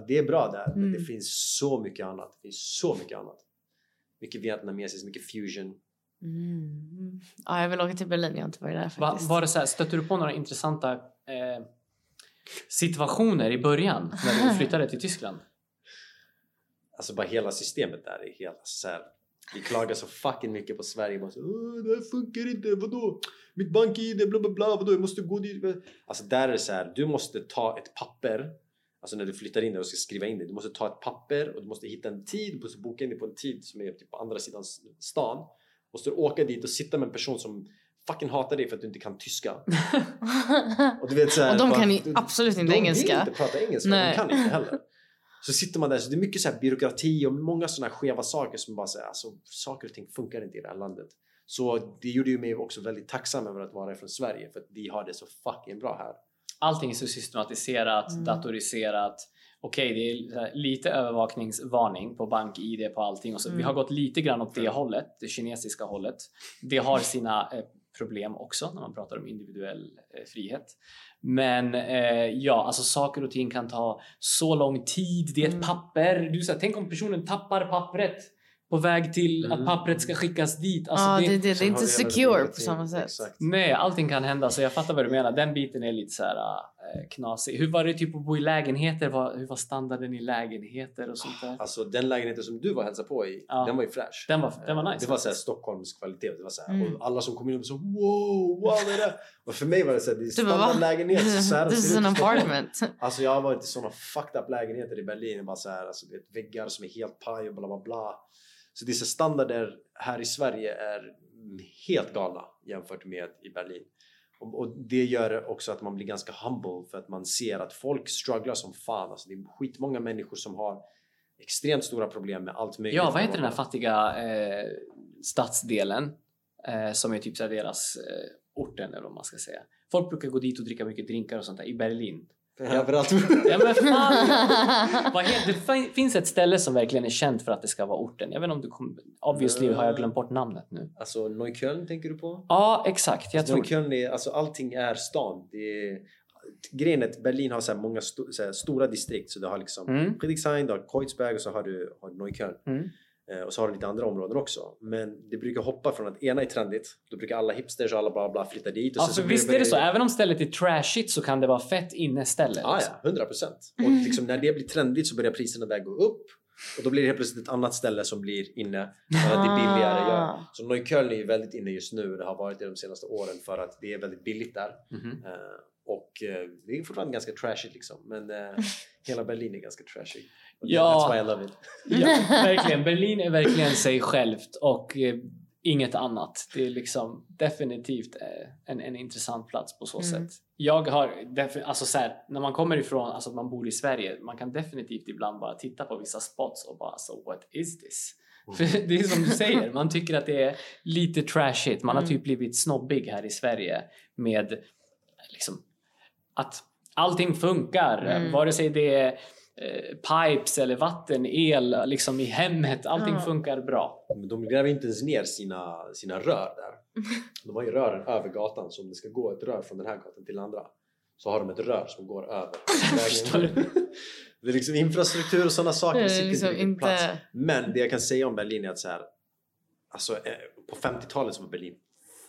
C: det är bra där, men
B: Mm.
C: det finns så mycket annat. Det finns så mycket annat. Mycket vietnamesiskt, mycket fusion.
B: Mm. Ja, jag vill åka till Berlin. Jag har inte varit där
A: Va,
B: faktiskt.
A: var det så här, stötte du på några intressanta eh, situationer i början när du flyttade till Tyskland?
C: Alltså bara hela systemet där är helt så här. Vi klagar så fucking mycket på Sverige. Bara så, "Åh, det här funkar inte, vadå? Mitt bank-id, bla bla bla, vadå? Jag måste gå dit. Alltså där är det så här, du måste ta ett papper. Alltså när du flyttar in där och ska skriva in det. Du måste ta ett papper och du måste hitta en tid. Du måste boka in dig på en tid som är typ på andra sidan stan. Måste du åka dit och sitta med en person som fucking hatar dig för att du inte kan tyska. Och, du vet, så här,
B: Och de
C: bara-
B: kan ju absolut inte
C: de
B: engelska.
C: vill inte prata engelska,
B: Nej.
C: de kan inte heller. Så sitter man där, så det är mycket så här byråkrati och många sådana skeva saker som bara säger alltså saker och ting funkar inte i det här landet. Så det gjorde ju mig också väldigt tacksam över att vara från Sverige för att vi har det så fucking bra här.
A: Allting är så systematiserat,
B: Mm.
A: datoriserat. Okej, det är så här lite övervakningsvarning på bank-id på allting och så.
B: Mm.
A: Vi har gått lite grann åt det hållet, det kinesiska hållet. Det har sina eh, problem också när man pratar om individuell eh, frihet. Men eh, ja, alltså saker och ting kan ta så lång tid. Det är ett
B: Mm.
A: papper. Du, så här, tänk om personen tappar pappret på väg till
C: Mm.
A: att pappret ska skickas dit. Alltså,
B: ja,
A: det,
B: det, det, det är inte secure på samma sätt.
C: Exakt.
A: Nej, allting kan hända så jag fattar vad du menar. Den biten är lite så här äh, knasig. Hur var det typ att bo i lägenheter? Hur var standarden i lägenheter och sånt där?
C: Alltså den lägenheten som du var och hälsade på i,
A: Ja.
C: den var ju fräsch.
A: Den var, den var
C: Eh,
A: nice.
C: Det var såhär Stockholms kvalitet. Det var så här,
B: Mm.
C: och alla som kom in och så wow, wow vad är det? Och för mig var det såhär, det är standardlägenhet. Så här
B: This is an apartment.
C: Alltså jag har varit i såna fucked up lägenheter i Berlin. Bara så här, alltså, vet, väggar som är helt paj och bla bla bla. Så dessa standarder här i Sverige är helt galna jämfört med i Berlin. Och, och det gör också att man blir ganska humble för att man ser att folk strugglar som fan. Alltså, det är skitmånga människor som har extremt stora problem med allt möjligt.
A: Ja, vad heter den här fattiga eh, stadsdelen? Eh, som är typ så deras eh, orten eller vad man ska säga. Folk brukar gå dit och dricka mycket drinkar och sånt där i Berlin.
C: Överallt.
A: Ja, men fan! vad heter, det fin- finns ett ställe som verkligen är känt för att det ska vara orten. Jag vet inte om du kommer... Obviously har jag glömt bort namnet nu.
C: Alltså Neukölln tänker du på?
A: Ja, exakt. Jag tror...
C: Neukölln är, alltså allting är stan. Det är, grejen är att Berlin har så många sto, så stora distrikt. Så du har liksom
A: Mm.
C: Friedrichshain, du har Kreuzberg och så har du, har Neukölln.
A: Mm.
C: Eh, och så har du lite andra områden också. Men det brukar hoppa från att ena är trendigt. Då brukar alla hipsters och alla bla bla flytta dit. Och
A: Ja,
C: så blir
A: visst är det så. Även om stället är trashigt så kan det vara fett inneställe.
C: Ja,
A: liksom.
C: ja, 100 procent. Och liksom, när det blir trendigt så börjar priserna där gå upp. Och då blir det helt plötsligt ett annat ställe som blir inne för att det är billigare.
B: Ah.
C: Ja. Så Neukölln är ju väldigt inne just nu. Det har varit det de senaste åren för att det är väldigt billigt där.
A: Mhm.
C: Eh, och eh, det är fortfarande ganska trashigt liksom. Men eh, hela Berlin är ganska trashigt.
A: Ja.
C: That's why I love it.
A: Ja, verkligen. Berlin är verkligen sig självt och inget annat. Det är liksom definitivt eh, en, en intressant plats på så
B: Mm.
A: sätt. Jag har, alltså så här, när man kommer ifrån, alltså att man bor i Sverige, man kan definitivt ibland bara titta på vissa spots och bara så what is this?
C: Mm.
A: För det är som du säger, man tycker att det är lite trashigt. Man har
B: Mm.
A: typ blivit snobbig här i Sverige med liksom att allting funkar,
B: Mm.
A: vare sig det är pipes eller vatten, el liksom i hemmet. Allting
B: Ja.
A: funkar bra.
C: Men de gräver inte ens ner sina, sina rör där. De har ju rören över gatan så om det ska gå ett rör från den här gatan till den andra så har de ett rör som går över vägen. Det är liksom infrastruktur och sådana saker
B: Det är
C: sitter
B: liksom
C: inte plats. Men det jag kan säga om Berlin är att så här, alltså, eh, på 50-talet så var Berlin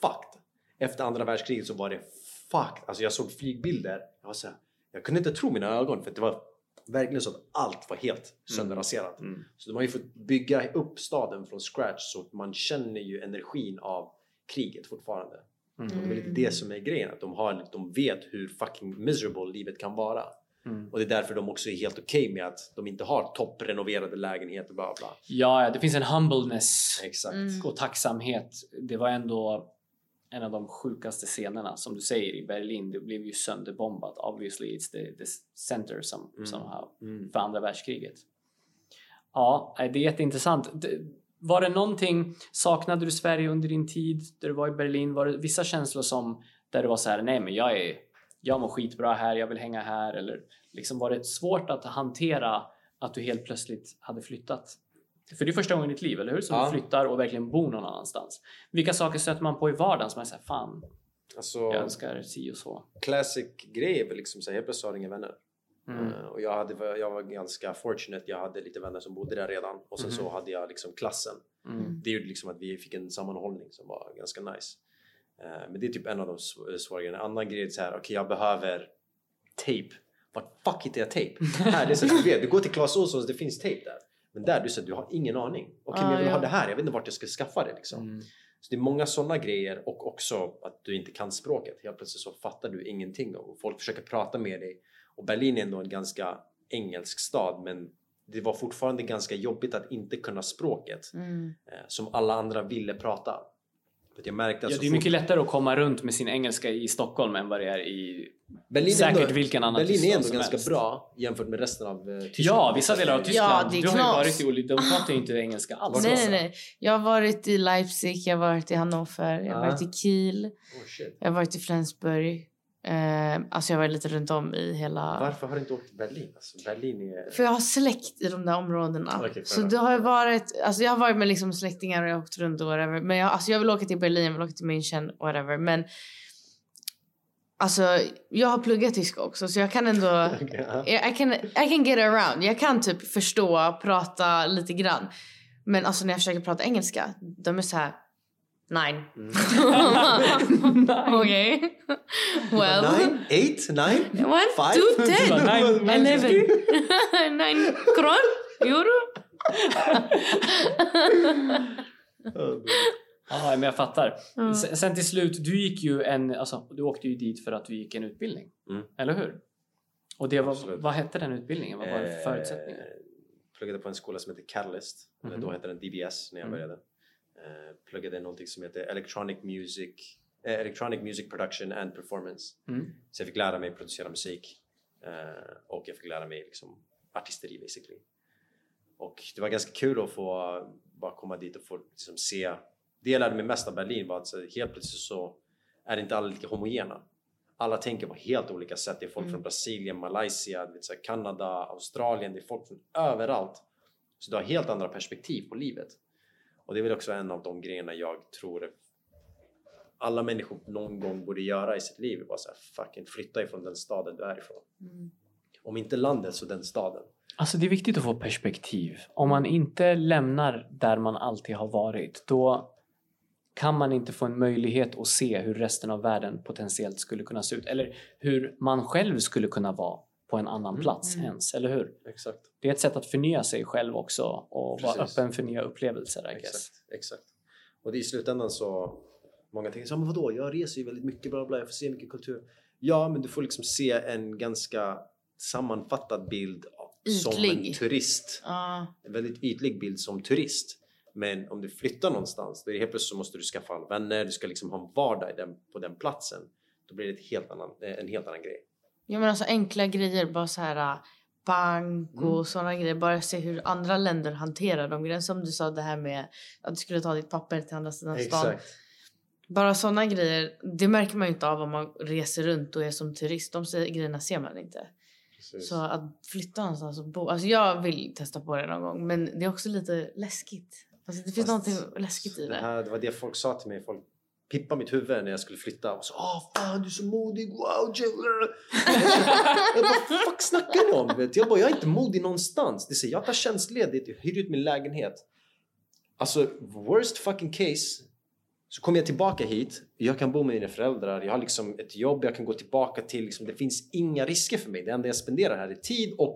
C: fucked. Efter andra världskriget så var det fucked. Alltså jag såg flygbilder. Jag, var så här, jag kunde inte tro mina ögon för det var verkligen så att allt var helt sönderraserat.
A: Mm.
C: Så de har ju fått bygga upp staden från scratch så att man känner ju energin av kriget fortfarande.
A: Mm.
C: Och det är lite det som är grejen, att de, har, de vet hur fucking miserable livet kan vara.
A: Mm.
C: Och det är därför de också är helt okej med att de inte har topprenoverade lägenheter bla bla.
A: Ja, ja, det finns en humbleness
C: Exakt.
B: Mm.
A: och tacksamhet. Det var ändå en av de sjukaste scenerna som du säger i Berlin. Det blev ju sönderbombat. Obviously it's the, the center some,
C: Mm.
A: somehow
C: Mm.
A: för andra världskriget. Ja, nej, det är jätteintressant. Var det någonting, saknade du Sverige under din tid där du var i Berlin? Var det vissa känslor som där du var så här, nej men jag är, jag mår skitbra här, jag vill hänga här eller liksom var det svårt att hantera att du helt plötsligt hade flyttat? För det är första gången i ditt liv, eller hur? Som
C: Ja.
A: du flyttar och verkligen bor någon annanstans. Vilka saker stöter man på i vardagen som är såhär, fan,
C: Alltså,
A: jag önskar si och så.
C: classic grej är väl liksom så här, helt plötsligt har inga vänner.
A: Mm.
C: Eh, och jag, hade, jag var ganska fortunate, jag hade lite vänner som bodde där redan och sen
A: Mhm.
C: så hade jag liksom klassen.
A: Mm.
C: Det gjorde liksom att vi fick en sammanhållning som var ganska nice. Eh, men det är typ en av de sv- svåra grejerna. En annan grej är så här, okej jag behöver tape. Vart fuck hittar jag tape? här, det är så du vet, du går till Clas Ohlsons, det finns tape där. Men där, du säger du har ingen aning. Okej, men
B: Ah,
C: jag vill
B: ja.
C: ha det här, jag vet inte vart jag ska skaffa det liksom.
A: Mm.
C: Så det är många sådana grejer och också att du inte kan språket. Helt plötsligt så fattar du ingenting och folk försöker prata med dig. Och Berlin är ändå en ganska engelsk stad men det var fortfarande ganska jobbigt att inte kunna språket
B: Mm.
C: eh, som alla andra ville prata. Jag märkte att
A: Ja,
C: så
A: det är
C: fort-
A: mycket lättare att komma runt med sin engelska i Stockholm än vad det är i
C: Berlin är
A: säkert
C: ändå,
A: vilken annan
C: Berlin är ändå ganska
A: helst.
C: bra jämfört med resten av eh, Tyskland.
A: Ja, vissa delar av Tyskland.
B: det är
A: du har ju varit i olika... De pratar ju inte engelska alls.
B: Nej,
A: alltså.
B: nej, nej. Jag har varit i Leipzig, jag har varit i Hannover, jag har
C: Ah.
B: varit i Kiel,
C: Oh, shit.
B: jag har varit i Flensburg. Eh, alltså jag var lite runt om i hela...
C: Varför har du inte åkt till Berlin? Alltså, Berlin är...
B: För jag har släkt i de där områdena.
C: Fair
B: så det har varit, alltså jag har varit med liksom släktingar och jag har åkt runt och whatever. Men jag, alltså jag vill åka till Berlin, jag vill åka till München, whatever. Men alltså jag har pluggat tyska också så jag kan ändå...
C: Okej, ja.
B: I can, I can get around. Jag kan typ förstå, prata lite grann. Men alltså när jag försöker prata engelska, de är så här... Nine.
C: Mm.
B: Okej. well.
C: Nine? Eight? Nine?
B: One,
C: Five?
B: two, ten,
A: Nine,
B: eleven, nine kron, euro.
A: Ja, men jag fattar.
B: Ja.
A: Sen, sen till slut, du gick ju en... Alltså, du åkte ju dit för att du gick en utbildning.
C: Mm.
A: Eller hur? Och det var,
C: Absolut.
A: vad hette den utbildningen? Vad var
C: Eh,
A: förutsättningar?
C: pluggade på en skola som heter Catalyst. Eller
A: Mhm.
C: då hette den DBS när jag
A: Mm.
C: började. Eh, pluggade någonting som heter Electronic Music, eh, Electronic Music Production and Performance.
A: Mm.
C: Så jag fick lära mig producera musik eh, och jag fick lära mig liksom artisteri basically. Och det var ganska kul att få bara komma dit och få liksom se. Det jag lärde mig mest av Berlin var att helt plötsligt så är inte alla lika homogena. Alla tänker på helt olika sätt. Det är folk
B: Mm.
C: från Brasilien, Malaysia, vet, så Kanada, Australien. Det är folk från överallt. Så du har helt andra perspektiv på livet. Och det är väl också en av de grejerna jag tror alla människor någon gång borde göra i sitt liv. Bara så här, fucking flytta ifrån den staden du är ifrån.
B: Mm.
C: Om inte landet så den staden.
A: Alltså det är viktigt att få perspektiv. Om man inte lämnar där man alltid har varit, då kan man inte få en möjlighet att se hur resten av världen potentiellt skulle kunna se ut. Eller hur man själv skulle kunna vara på en annan
C: Mm.
A: plats
B: Mm.
A: ens, eller hur?
C: Exakt.
A: Det är ett sätt att förnya sig själv också och vara
C: Precis.
A: öppen för nya upplevelser, I guess.
C: Exakt, exakt. Och det är i slutändan så Många tänker så men vadå, jag reser ju väldigt mycket, bla bla, jag får se mycket kultur. Ja, men du får liksom se en ganska sammanfattad bild av- som en
B: Ytlig.
C: turist.
B: Ja.
C: En väldigt ytlig bild som turist. Men om du flyttar någonstans, då är det helt plötsligt så måste du skaffa alla vänner, du ska liksom ha en vardag den, på den platsen. Då blir det ett helt annan, en helt annan grej.
B: Ja men alltså enkla grejer, bara så här äh, bank och
C: Mm.
B: sådana grejer. Bara se hur andra länder hanterar de grejerna. Som du sa det här med att du skulle ta ditt papper till andra sidan stan. Bara sådana grejer, det märker man ju inte av om man reser runt och är som turist. De grejerna ser man inte.
C: Precis.
B: Så att flytta någonstans och bo. Alltså jag vill testa på det någon gång men det är också lite läskigt. Alltså det finns
C: Fast
B: någonting läskigt i
C: det,
B: det.
C: här, det var det folk sa till mig. Folk pippade mitt huvud när jag skulle flytta. Och så Åh fan du är så modig, wow! Jill." jag bara fuck snackar du om? Vet? Jag bara jag är inte modig någonstans. Det säger jag tar tjänstledigt, jag hyr ut min lägenhet. Alltså worst fucking case så kommer jag tillbaka hit, jag kan bo med mina föräldrar, jag har liksom ett jobb jag kan gå tillbaka till. Liksom, det finns inga risker för mig. Det enda jag spenderar här är tid och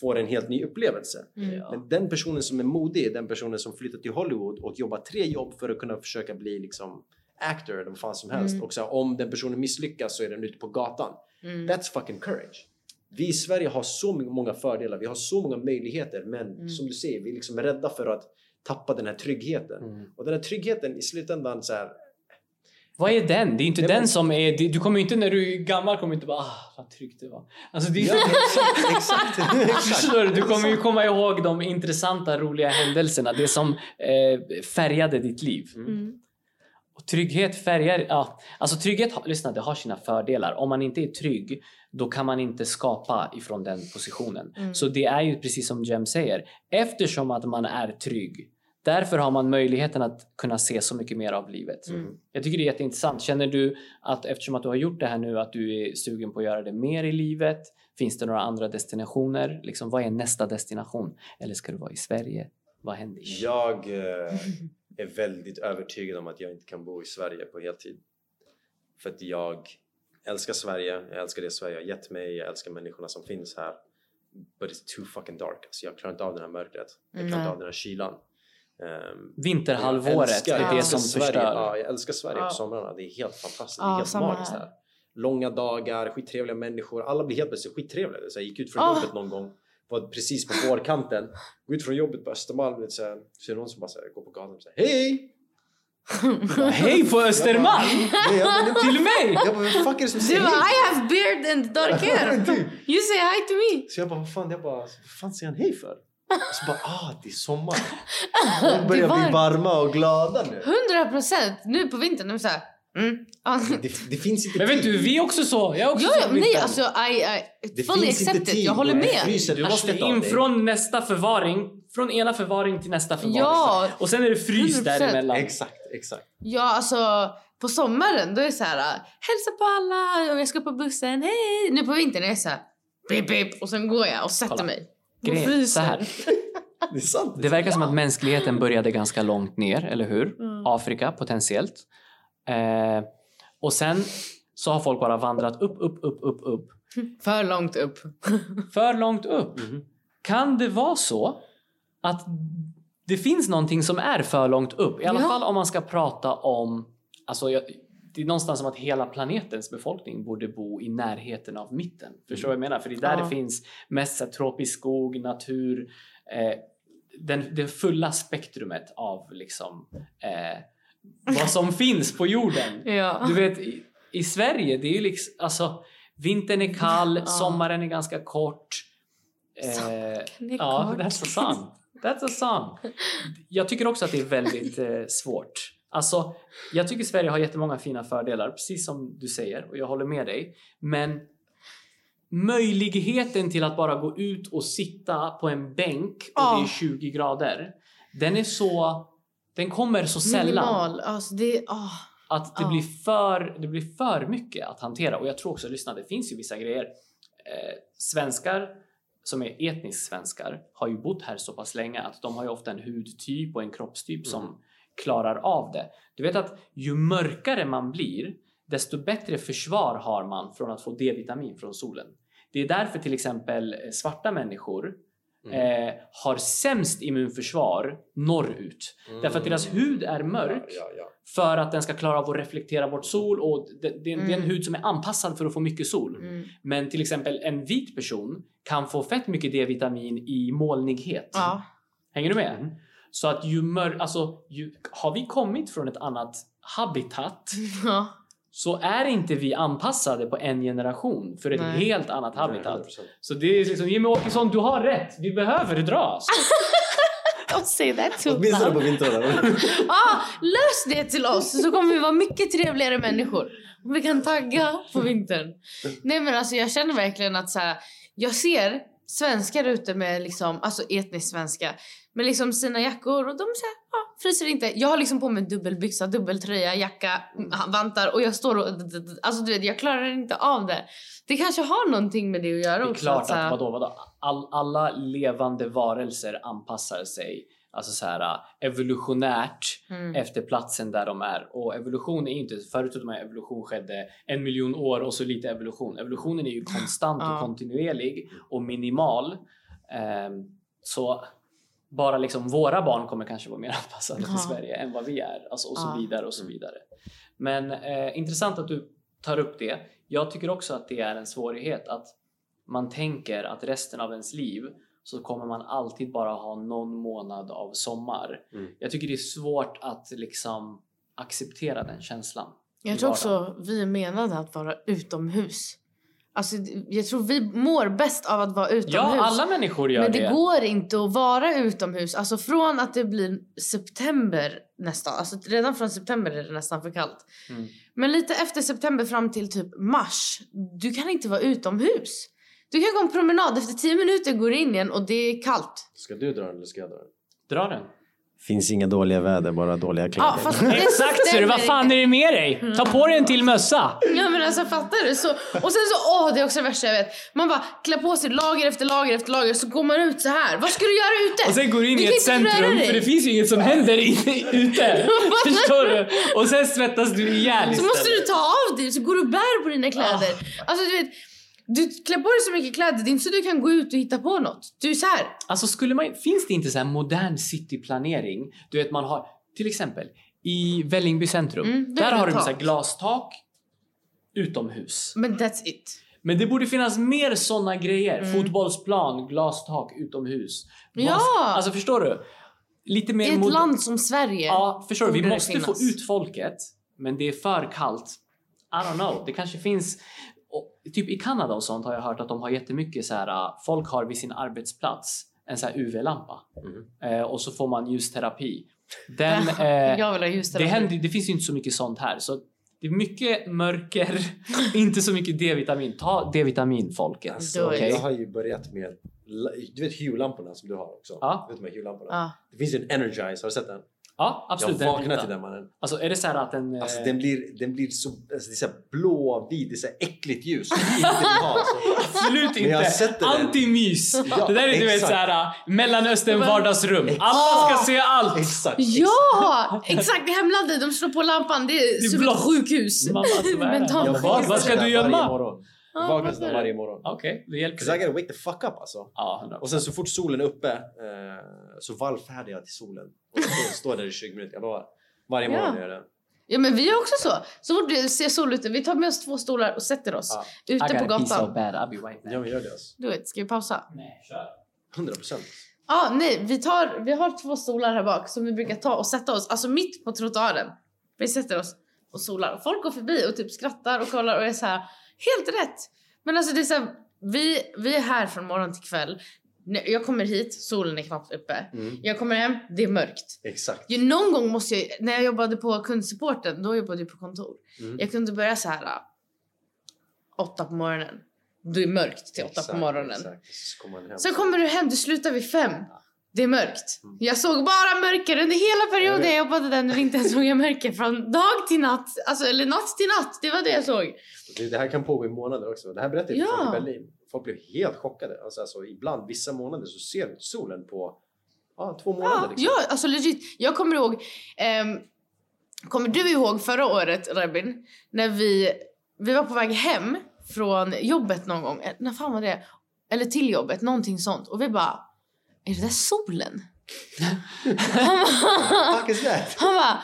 C: får en helt ny upplevelse.
B: Mm.
C: Men den personen som är modig är den personen som flyttar till Hollywood och jobbar tre jobb för att kunna försöka bli liksom actor eller vad fan som helst.
B: Mm.
C: Och så här, om den personen misslyckas så är den ute på gatan.
B: Mm.
C: That's fucking courage. Vi i Sverige har så många fördelar, vi har så många möjligheter men
B: Mm.
C: som du säger, vi är liksom rädda för att tappa den här tryggheten.
A: Mm.
C: Och den här tryggheten i slutändan så här,
A: Vad är den? Det är inte
C: Nej,
A: den
C: men-
A: som är... Du kommer ju inte när du är gammal kommer inte bara ah, vad tryggt det var. Alltså det är
C: Ja, exakt, exakt,
A: du? Du kommer ju komma ihåg de intressanta, roliga händelserna. Det som eh, färgade ditt liv.
B: Mm.
A: Och trygghet färgar... Ja, alltså trygghet, lyssna, det har sina fördelar. Om man inte är trygg, då kan man inte skapa ifrån den positionen.
B: Mm.
A: Så det är ju precis som Jem säger. Eftersom att man är trygg, därför har man möjligheten att kunna se så mycket mer av livet.
B: Mm.
A: Jag tycker det är jätteintressant. Känner du att eftersom att du har gjort det här nu att du är sugen på att göra det mer i livet? Finns det några andra destinationer? Liksom, vad är nästa destination? Eller ska du vara i Sverige? Vad händer?
C: Jag eh, är väldigt övertygad om att jag inte kan bo i Sverige på heltid. För att jag älskar Sverige, jag älskar det Sverige har gett mig, jag älskar människorna som finns här. But it's too fucking dark. Alltså jag klarar inte av det här mörkret. Jag klarar inte av den här kylan. Um,
A: Vinterhalvåret är det som
C: Sverige.
A: förstör.
C: Ja, jag älskar Sverige
B: Ja.
C: på somrarna. Det är helt fantastiskt. det
B: Ja,
C: är helt magiskt
B: här.
C: här. Långa dagar, skittrevliga människor. Alla blir helt plötsligt skittrevliga. Så jag gick ut från
B: Ah.
C: jobbet någon gång. Var precis på vårkanten. Går ut från jobbet på Östermalm. vet, Så, här, så är det någon som bara så här, går på gatan och säger Hej!
A: Hej på Östermalm! Till mig!
C: jag bara, vem fuck är det som
B: Du
C: säger
B: bara
C: hej?
B: I have beard and dark hair.
C: Typ.
B: You say hi to me.
C: Så jag bara, vad fan, jag bara, vad fan säger han hej för? Och så bara, ah, det är sommar. De börjar bli varma och glada nu.
B: 100 procent. Nu på vintern, de är såhär... Mm.
C: Det, det finns inte
A: Men vet du, vi är också så. Jag är också
B: Ja,
A: så
B: nej, alltså I, I
C: Det
B: fully accept it.
C: tid
B: Jag håller med.
C: fryser
A: Du måste in från nästa förvaring, från ena förvaring till nästa förvaring.
B: Ja.
A: Och sen är det frys
B: 100%.
A: däremellan.
C: Exakt, exakt.
B: Ja, alltså på sommaren då är det så här hälsa på alla och jag ska på bussen, hej. Nu på vintern är det så här bip, bip, och sen går jag och sätter
A: Kolla.
B: mig.
A: Grejen- så här.
C: Det är sant.
A: Det verkar som att mänskligheten började ganska långt ner, eller hur?
B: Mm.
A: Afrika potentiellt. Eh, och sen så har folk bara vandrat upp, upp, upp, upp, upp.
B: För långt upp.
A: För långt upp.
C: Mhm.
A: Kan det vara så att det finns någonting som är för långt upp? I alla
B: Ja.
A: fall om man ska prata om... Alltså jag, det är någonstans som att hela planetens befolkning borde bo i närheten av mitten. Förstår du vad jag menar? För det är där
B: Ja.
A: det finns mest här, tropisk skog, natur, eh, den, det fulla spektrumet av liksom eh, vad som finns på jorden.
B: Ja.
A: Du vet, i, i Sverige, det är ju liksom, alltså vintern är kall,
B: Ja.
A: sommaren är ganska kort. Eh,
B: Sommaren är
A: ja,
B: kort.
A: that's a song. That's a song. Jag tycker också att det är väldigt eh, svårt. Alltså, jag tycker Sverige har jättemånga fina fördelar, precis som du säger, och jag håller med dig. Men möjligheten till att bara gå ut och sitta på en bänk och
B: Ja.
A: det är 20 grader, den är så... Den kommer så sällan
B: Minimal. Alltså det, åh.
A: att det,
B: Ja.
A: blir för, det blir för mycket att hantera. Och jag tror också, lyssna, det finns ju vissa grejer. Eh, svenskar som är etniskt svenskar har ju bott här så pass länge att de har ju ofta en hudtyp och en kroppstyp som klarar av det. Du vet att ju mörkare man blir, desto bättre försvar har man från att få D-vitamin från solen. Det är därför till exempel svarta människor eh, har sämst immunförsvar norrut. Därför att deras hud är mörk
C: Ja, ja,
A: för att den ska klara av att reflektera bort sol och det, det, det är en
B: Mm.
A: hud som är anpassad för att få mycket sol.
B: Mm.
A: Men till exempel en vit person kan få fett mycket D-vitamin i molnighet.
B: Ja.
A: Hänger du med? Så att ju mör, alltså, ju, har vi kommit från ett annat habitat
B: ja.
A: Så är inte vi anpassade på en generation för ett
B: Nej.
A: helt annat
C: ja.
A: habitat.
C: 100%.
A: Så det är liksom, Jimmy Åkesson, du har rätt. Vi behöver dras.
B: Don't say that too
C: Åtminstone på vintrarna.
B: Ah, lös det till oss så kommer vi vara mycket trevligare människor. Och vi kan tagga på vintern. Nej men alltså jag känner verkligen att så här, jag ser svenskar ute med liksom, alltså etniskt svenska med liksom sina jackor och de säger ah, fryser inte. Jag har liksom på mig dubbelbyxa, dubbeltröja, jacka, mm, vantar och jag står och alltså du vet jag klarar inte av det. Det kanske har någonting med det att göra
A: Det är
B: också.
A: klart
B: så här-
A: att vadå, vadå? All, alla levande varelser anpassar sig alltså så här, evolutionärt
B: Mm.
A: efter platsen där de är. Och evolution är inte, förut trodde man att evolution skedde en miljon år och så lite evolution. Evolutionen är ju konstant
B: Ja.
A: och kontinuerlig och minimal. Ehm, så bara liksom våra barn kommer kanske vara mer anpassade
B: Ja.
A: till Sverige än vad vi är. Alltså, och så
B: Ja.
A: vidare och så vidare. Men eh, intressant att du tar upp det. Jag tycker också att det är en svårighet att man tänker att resten av ens liv så kommer man alltid bara ha någon månad av sommar.
C: Mm.
A: Jag tycker det är svårt att liksom acceptera den känslan.
B: Jag tror också vi är menade att vara utomhus. Alltså, jag tror vi mår bäst av att vara utomhus.
A: Ja, alla människor gör
B: Men det,
A: det.
B: går inte att vara utomhus. Alltså från att det blir september nästan. Alltså redan från september är det nästan för kallt.
A: Mm.
B: Men lite efter september fram till typ mars. Du kan inte vara utomhus. Du kan gå en promenad. Efter 10 minuter går du in igen och det är kallt.
C: Ska du dra den eller ska jag dra den?
A: Dra den.
C: Finns inga dåliga väder, bara dåliga kläder.
B: Ja,
A: Exakt så är det. Vad fan är det med dig? Ta på dig en till mössa.
B: Ja men alltså fattar du? Så, och sen så, åh det är också det värsta jag vet. Man bara klär på sig lager efter lager efter lager så går man ut så här. Vad ska du göra ute?
A: Och sen går du in
B: Du
A: i ett centrum för det finns ju inget som händer inne, ute. Förstår du? Och sen svettas du ihjäl
B: Så
A: istället.
B: måste du ta av dig så går du och bär på dina kläder. Alltså du vet, du klär på dig så mycket kläder, det är inte så du kan gå ut och hitta på något. Du är så här.
A: Alltså skulle man, finns det inte så här modern cityplanering? Du vet man har till exempel i Vällingby centrum.
B: Mm, där
A: där
B: är
A: har du så glastak utomhus.
B: Men that's it.
A: Men det borde finnas mer såna grejer.
B: Mm.
A: Fotbollsplan, glastak utomhus.
B: Ja!
A: Alltså förstår du? lite mer
B: I ett
A: mod-
B: land som Sverige
A: Ja, förstår du? Vi måste
B: finnas.
A: få ut folket, men det är för kallt. I don't know. Det kanske finns... Och, typ i Kanada och sånt har jag hört att de har jättemycket så här. äh, Folk har vid sin arbetsplats en så här UV-lampa
C: Mhm.
A: eh, och så får man ljusterapi. Den, eh,
B: jag vill ha just det.
A: händer, det finns ju inte så mycket sånt här. Så det är mycket mörker, inte så mycket D-vitamin. Ta D-vitamin folket.
C: Alltså,
B: it.
C: Jag har ju börjat med, du vet Hue-lamporna som du har också?
A: Ja.
C: Du vet de här Hue-lamporna?
B: Ja.
C: Det finns ju en Energize, har du sett den?
A: Ja, absolut.
C: jag
A: den
C: vaknar till den mannen.
A: Alltså är det så här att den...
C: Alltså
A: eh,
C: den blir, den blir så, alltså, det är så här blå, vit, det är så här äckligt ljus inte ha. Så.
A: Absolut inte!
C: sett det där.
A: Antimys!
C: Ja,
A: det där är du vet
C: exakt.
A: såhär Mellanöstern
B: Men-
A: vardagsrum. Alla ska se allt!
C: Exakt!
B: Ja! Exakt, i hemlandet. De slår på lampan. Det är,
A: Det är
B: som
A: blått.
B: ett sjukhus.
A: Mamma,
C: Jag
A: Vad- ska du gömma?
C: Varje morgon.
B: Ja,
C: Jag vaknar varje morgon.
A: Okej, det hjälper.
C: 'Cause I gotta wake the fuck up alltså.
A: Ja, 100%.
C: Och sen så fort solen är uppe eh, så vallfärdar jag till solen. Och står där i 20 minuter. Jag lovar. Varje morgon
B: Ja.
C: gör jag det.
B: Ja men vi är också så. Så fort det ser sol ute, vi tar med oss två stolar och sätter oss.
A: I
B: ute på
A: gotta pee so
B: gatan.
A: bad, I'll be right back.
C: Ja, vi gör det alltså.
B: Du vet, ska vi pausa?
A: Nej, kör.
C: 100 procent.
B: Ja, nej, vi, tar, vi har två stolar här bak som vi brukar ta och sätta oss, alltså mitt på trottoaren. Vi sätter oss och solar. Folk går förbi och typ skrattar och kollar och är så här, helt rätt. Men alltså det är så här, vi, vi är här från morgon till kväll. Jag kommer hit, solen är knappt uppe.
C: Mm.
B: Jag kommer hem, det är mörkt.
C: Exakt.
B: Någon gång måste jag, när jag jobbade på kundsupporten, då jobbade jag på kontor.
C: Mm.
B: Jag kunde börja så här äh, åtta på morgonen. Det är mörkt till åtta på
C: Exakt,
B: morgonen.
C: Exakt. Så kommer.
B: Sen kommer du hem, du slutar vid fem. Det är mörkt.
C: Mm.
B: Jag såg bara mörker under hela perioden jag jobbade där. När inte ens såg jag mörker från dag till natt. Alltså, eller natt till natt. Det var det jag såg.
C: Det, det här kan pågå i månader också. Det här berättade jag för
B: Ja.
C: i Berlin. Folk blev helt chockade. Alltså, alltså, ibland, vissa månader, så ser du solen på ja, två månader.
B: Ja,
C: liksom.
B: ja, alltså legit. Jag kommer ihåg... ehm, kommer du ihåg förra året, Rabin? När vi, vi var på väg hem från jobbet någon gång. Eh, När fan var det? Eller till jobbet, någonting sånt. Och vi bara... Är det där solen? Han bara-? Han bara...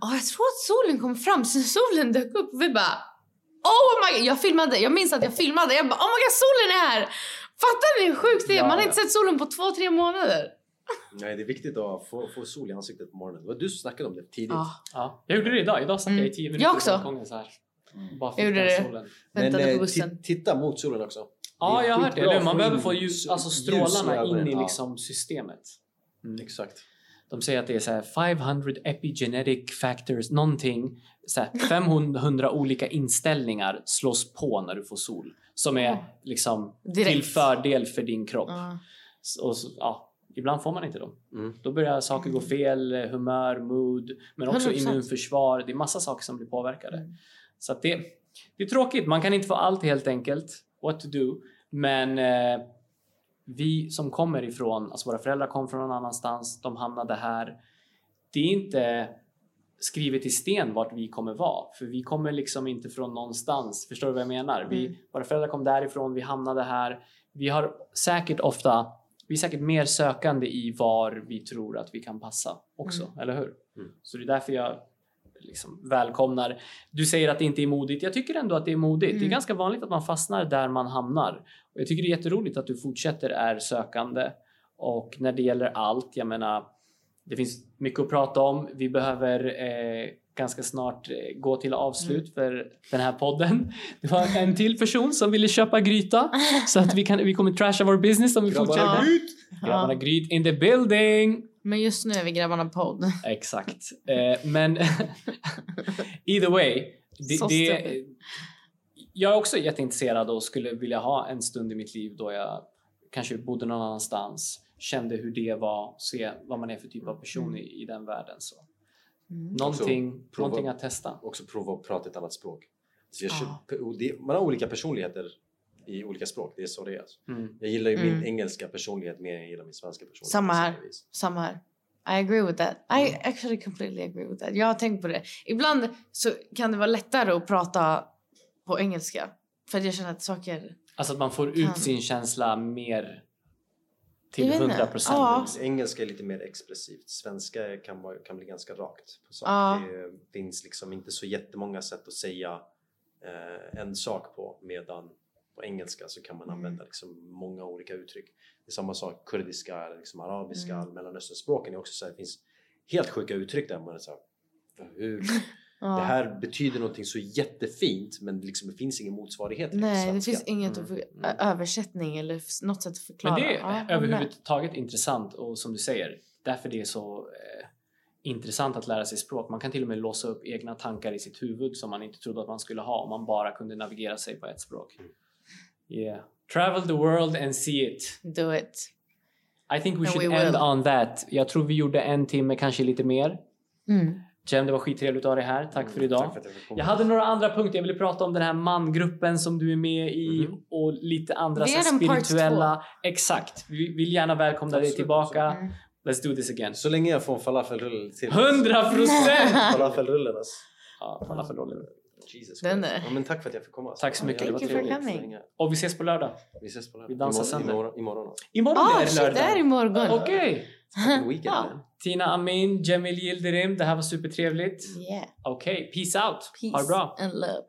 B: "Ja, jag tror att solen kom fram. Sen solen dök upp. Vi bara... Oh my god. Jag filmade. Jag minns att jag filmade. Jag bara oh my god solen är här. Fattar ni hur sjukt det är?
A: Ja,
B: Man har inte sett solen på två, tre månader.
C: Nej, det är viktigt att få, få sol i ansiktet på morgonen. Det var du som snackade om det tidigt.
B: Ja.
A: Ja, jag gjorde det idag. Idag satt jag i 10 minuter
B: Jag också.
A: på balkongen så här. Bara
B: Jag gjorde det.
A: solen.
B: Väntade
C: eh,
B: på bussen.
C: ti- titta mot solen också.
A: Ja, jag har hört det. Man behöver få ljus, alltså strålarna in i liksom systemet. Mm.
C: Exakt.
A: De säger att det är så här 500 epigenetic factors, någonting. Så här 500 olika inställningar slås på när du får sol. Som är
B: Ja.
A: liksom
B: Direkt.
A: till fördel för din kropp. S- Och så, ja, ibland får man inte dem.
C: Mm.
A: Då börjar saker gå fel, eh, humör, mood, men också
B: 100%.
A: immunförsvar. Det är massa saker som blir påverkade.
B: Mm.
A: Så att det, det är tråkigt. Man kan inte få allt helt enkelt. What to do. Men eh, vi som kommer ifrån, alltså våra föräldrar kom från någon annanstans, de hamnade här. Det är inte skrivet i sten vart vi kommer vara. För vi kommer liksom inte från någonstans. Förstår du vad jag menar? Vi,
B: Mm.
A: Våra föräldrar kom därifrån, vi hamnade här. Vi har säkert ofta, vi är säkert mer sökande i var vi tror att vi kan passa också,
B: Mm.
A: eller hur?
C: Mm.
A: Så det är därför jag liksom välkomnar. Du säger att det inte är modigt. Jag tycker ändå att det är modigt. Det är
B: Mm.
A: ganska vanligt att man fastnar där man hamnar. Och jag tycker det är jätteroligt att du fortsätter är sökande. Och när det gäller allt, jag menar, det finns mycket att prata om. Vi behöver eh, ganska snart eh, gå till avslut
B: Mm.
A: för den här podden. Det var en till person som ville köpa gryta så att vi, kan, vi kommer trasha vår business om vi
C: Grabbarna,
A: fortsätter.
C: ut!
A: Grabbarna
B: Ja.
A: Gryt in the building!
B: Men just nu är vi grabbarna podd.
A: Exakt. Eh, men either way. Det, det, jag är också jätteintresserad och skulle vilja ha en stund i mitt liv då jag kanske bodde någon annanstans, kände hur det var, se vad man är för typ av person i, i den världen. Så.
B: Mm.
A: Någonting,
C: prova-
A: någonting att testa.
C: Också prova att prata ett annat språk. Så jag och det, man har olika personligheter i olika språk. Det är så det är. alltså.
A: Mm.
C: Jag gillar ju min
B: Mm.
C: engelska personlighet mer än jag gillar min svenska personlighet.
B: Samma här. Samma här. I agree with that. I
A: Mm.
B: actually completely agree with that. Jag har tänkt på det. Ibland så kan det vara lättare att prata på engelska. För jag känner att saker...
A: Alltså att man får
B: Kan.
A: ut sin känsla mer till
B: Jag vet inte.
A: 100 procent.
B: Ja.
C: Engelska är lite mer expressivt. Svenska kan, vara, kan bli ganska rakt. På sak.
B: Ja.
C: Det finns liksom inte så jättemånga sätt att säga eh, en sak på medan på engelska så kan man
B: Mm.
C: använda liksom många olika uttryck. Det är samma sak kurdiska, eller liksom arabiska,
B: Mm.
C: mellanösternspråken är också så här, det finns helt sjuka uttryck där man är så här, hur,
B: Ja.
C: det här betyder någonting så jättefint men liksom, det finns ingen motsvarighet till
B: Nej, det finns inget att för, ö- översättning eller något sätt att förklara.
A: Men det är
B: Ja,
A: överhuvudtaget intressant och som du säger, därför det är så eh, intressant att lära sig språk. Man kan till och med låsa upp egna tankar i sitt huvud som man inte trodde att man skulle ha om man bara kunde navigera sig på ett språk.
C: Mm.
A: Yeah. Travel the world and see it.
B: Do it.
A: I think we
B: And
A: should
B: we
A: end
B: will.
A: on that. Jag tror vi gjorde en timme, kanske lite mer.
B: Mm.
A: Jem, det var skittrevligt att ha dig här. Tack för idag.
C: Tack för jag
A: hade några andra punkter. Jag ville prata om den här mangruppen som du är med i
C: Mhm.
A: och lite andra så spirituella. Exakt. Vi vill gärna välkomna dig
C: Absolut,
A: tillbaka.
B: Mm.
A: Let's do this again.
C: Så länge jag får en falafelrulle till.
A: 100 procent!
C: Falafelrullen alltså.
A: Ja, falafelrollen.
C: Jesus
B: Den
C: Christ. Ja, men tack för att jag fick komma.
A: Tack så mycket,
B: Thank you for coming.
A: Och vi ses på lördag.
C: Vi ses på lördag.
A: Vi dansar
C: imorgon,
A: sönder.
C: imorgon, imorgon.
A: Imorgon
B: Ah,
A: är det
B: shit,
A: lördag.
B: det är imorgon.
A: Okej.
C: Weekend
B: Ja.
A: Tina Amin, Jemil Yildirim. Det här var supertrevligt.
B: Yeah.
A: Okej, peace out.
B: Peace
A: Ha det bra.
B: and love.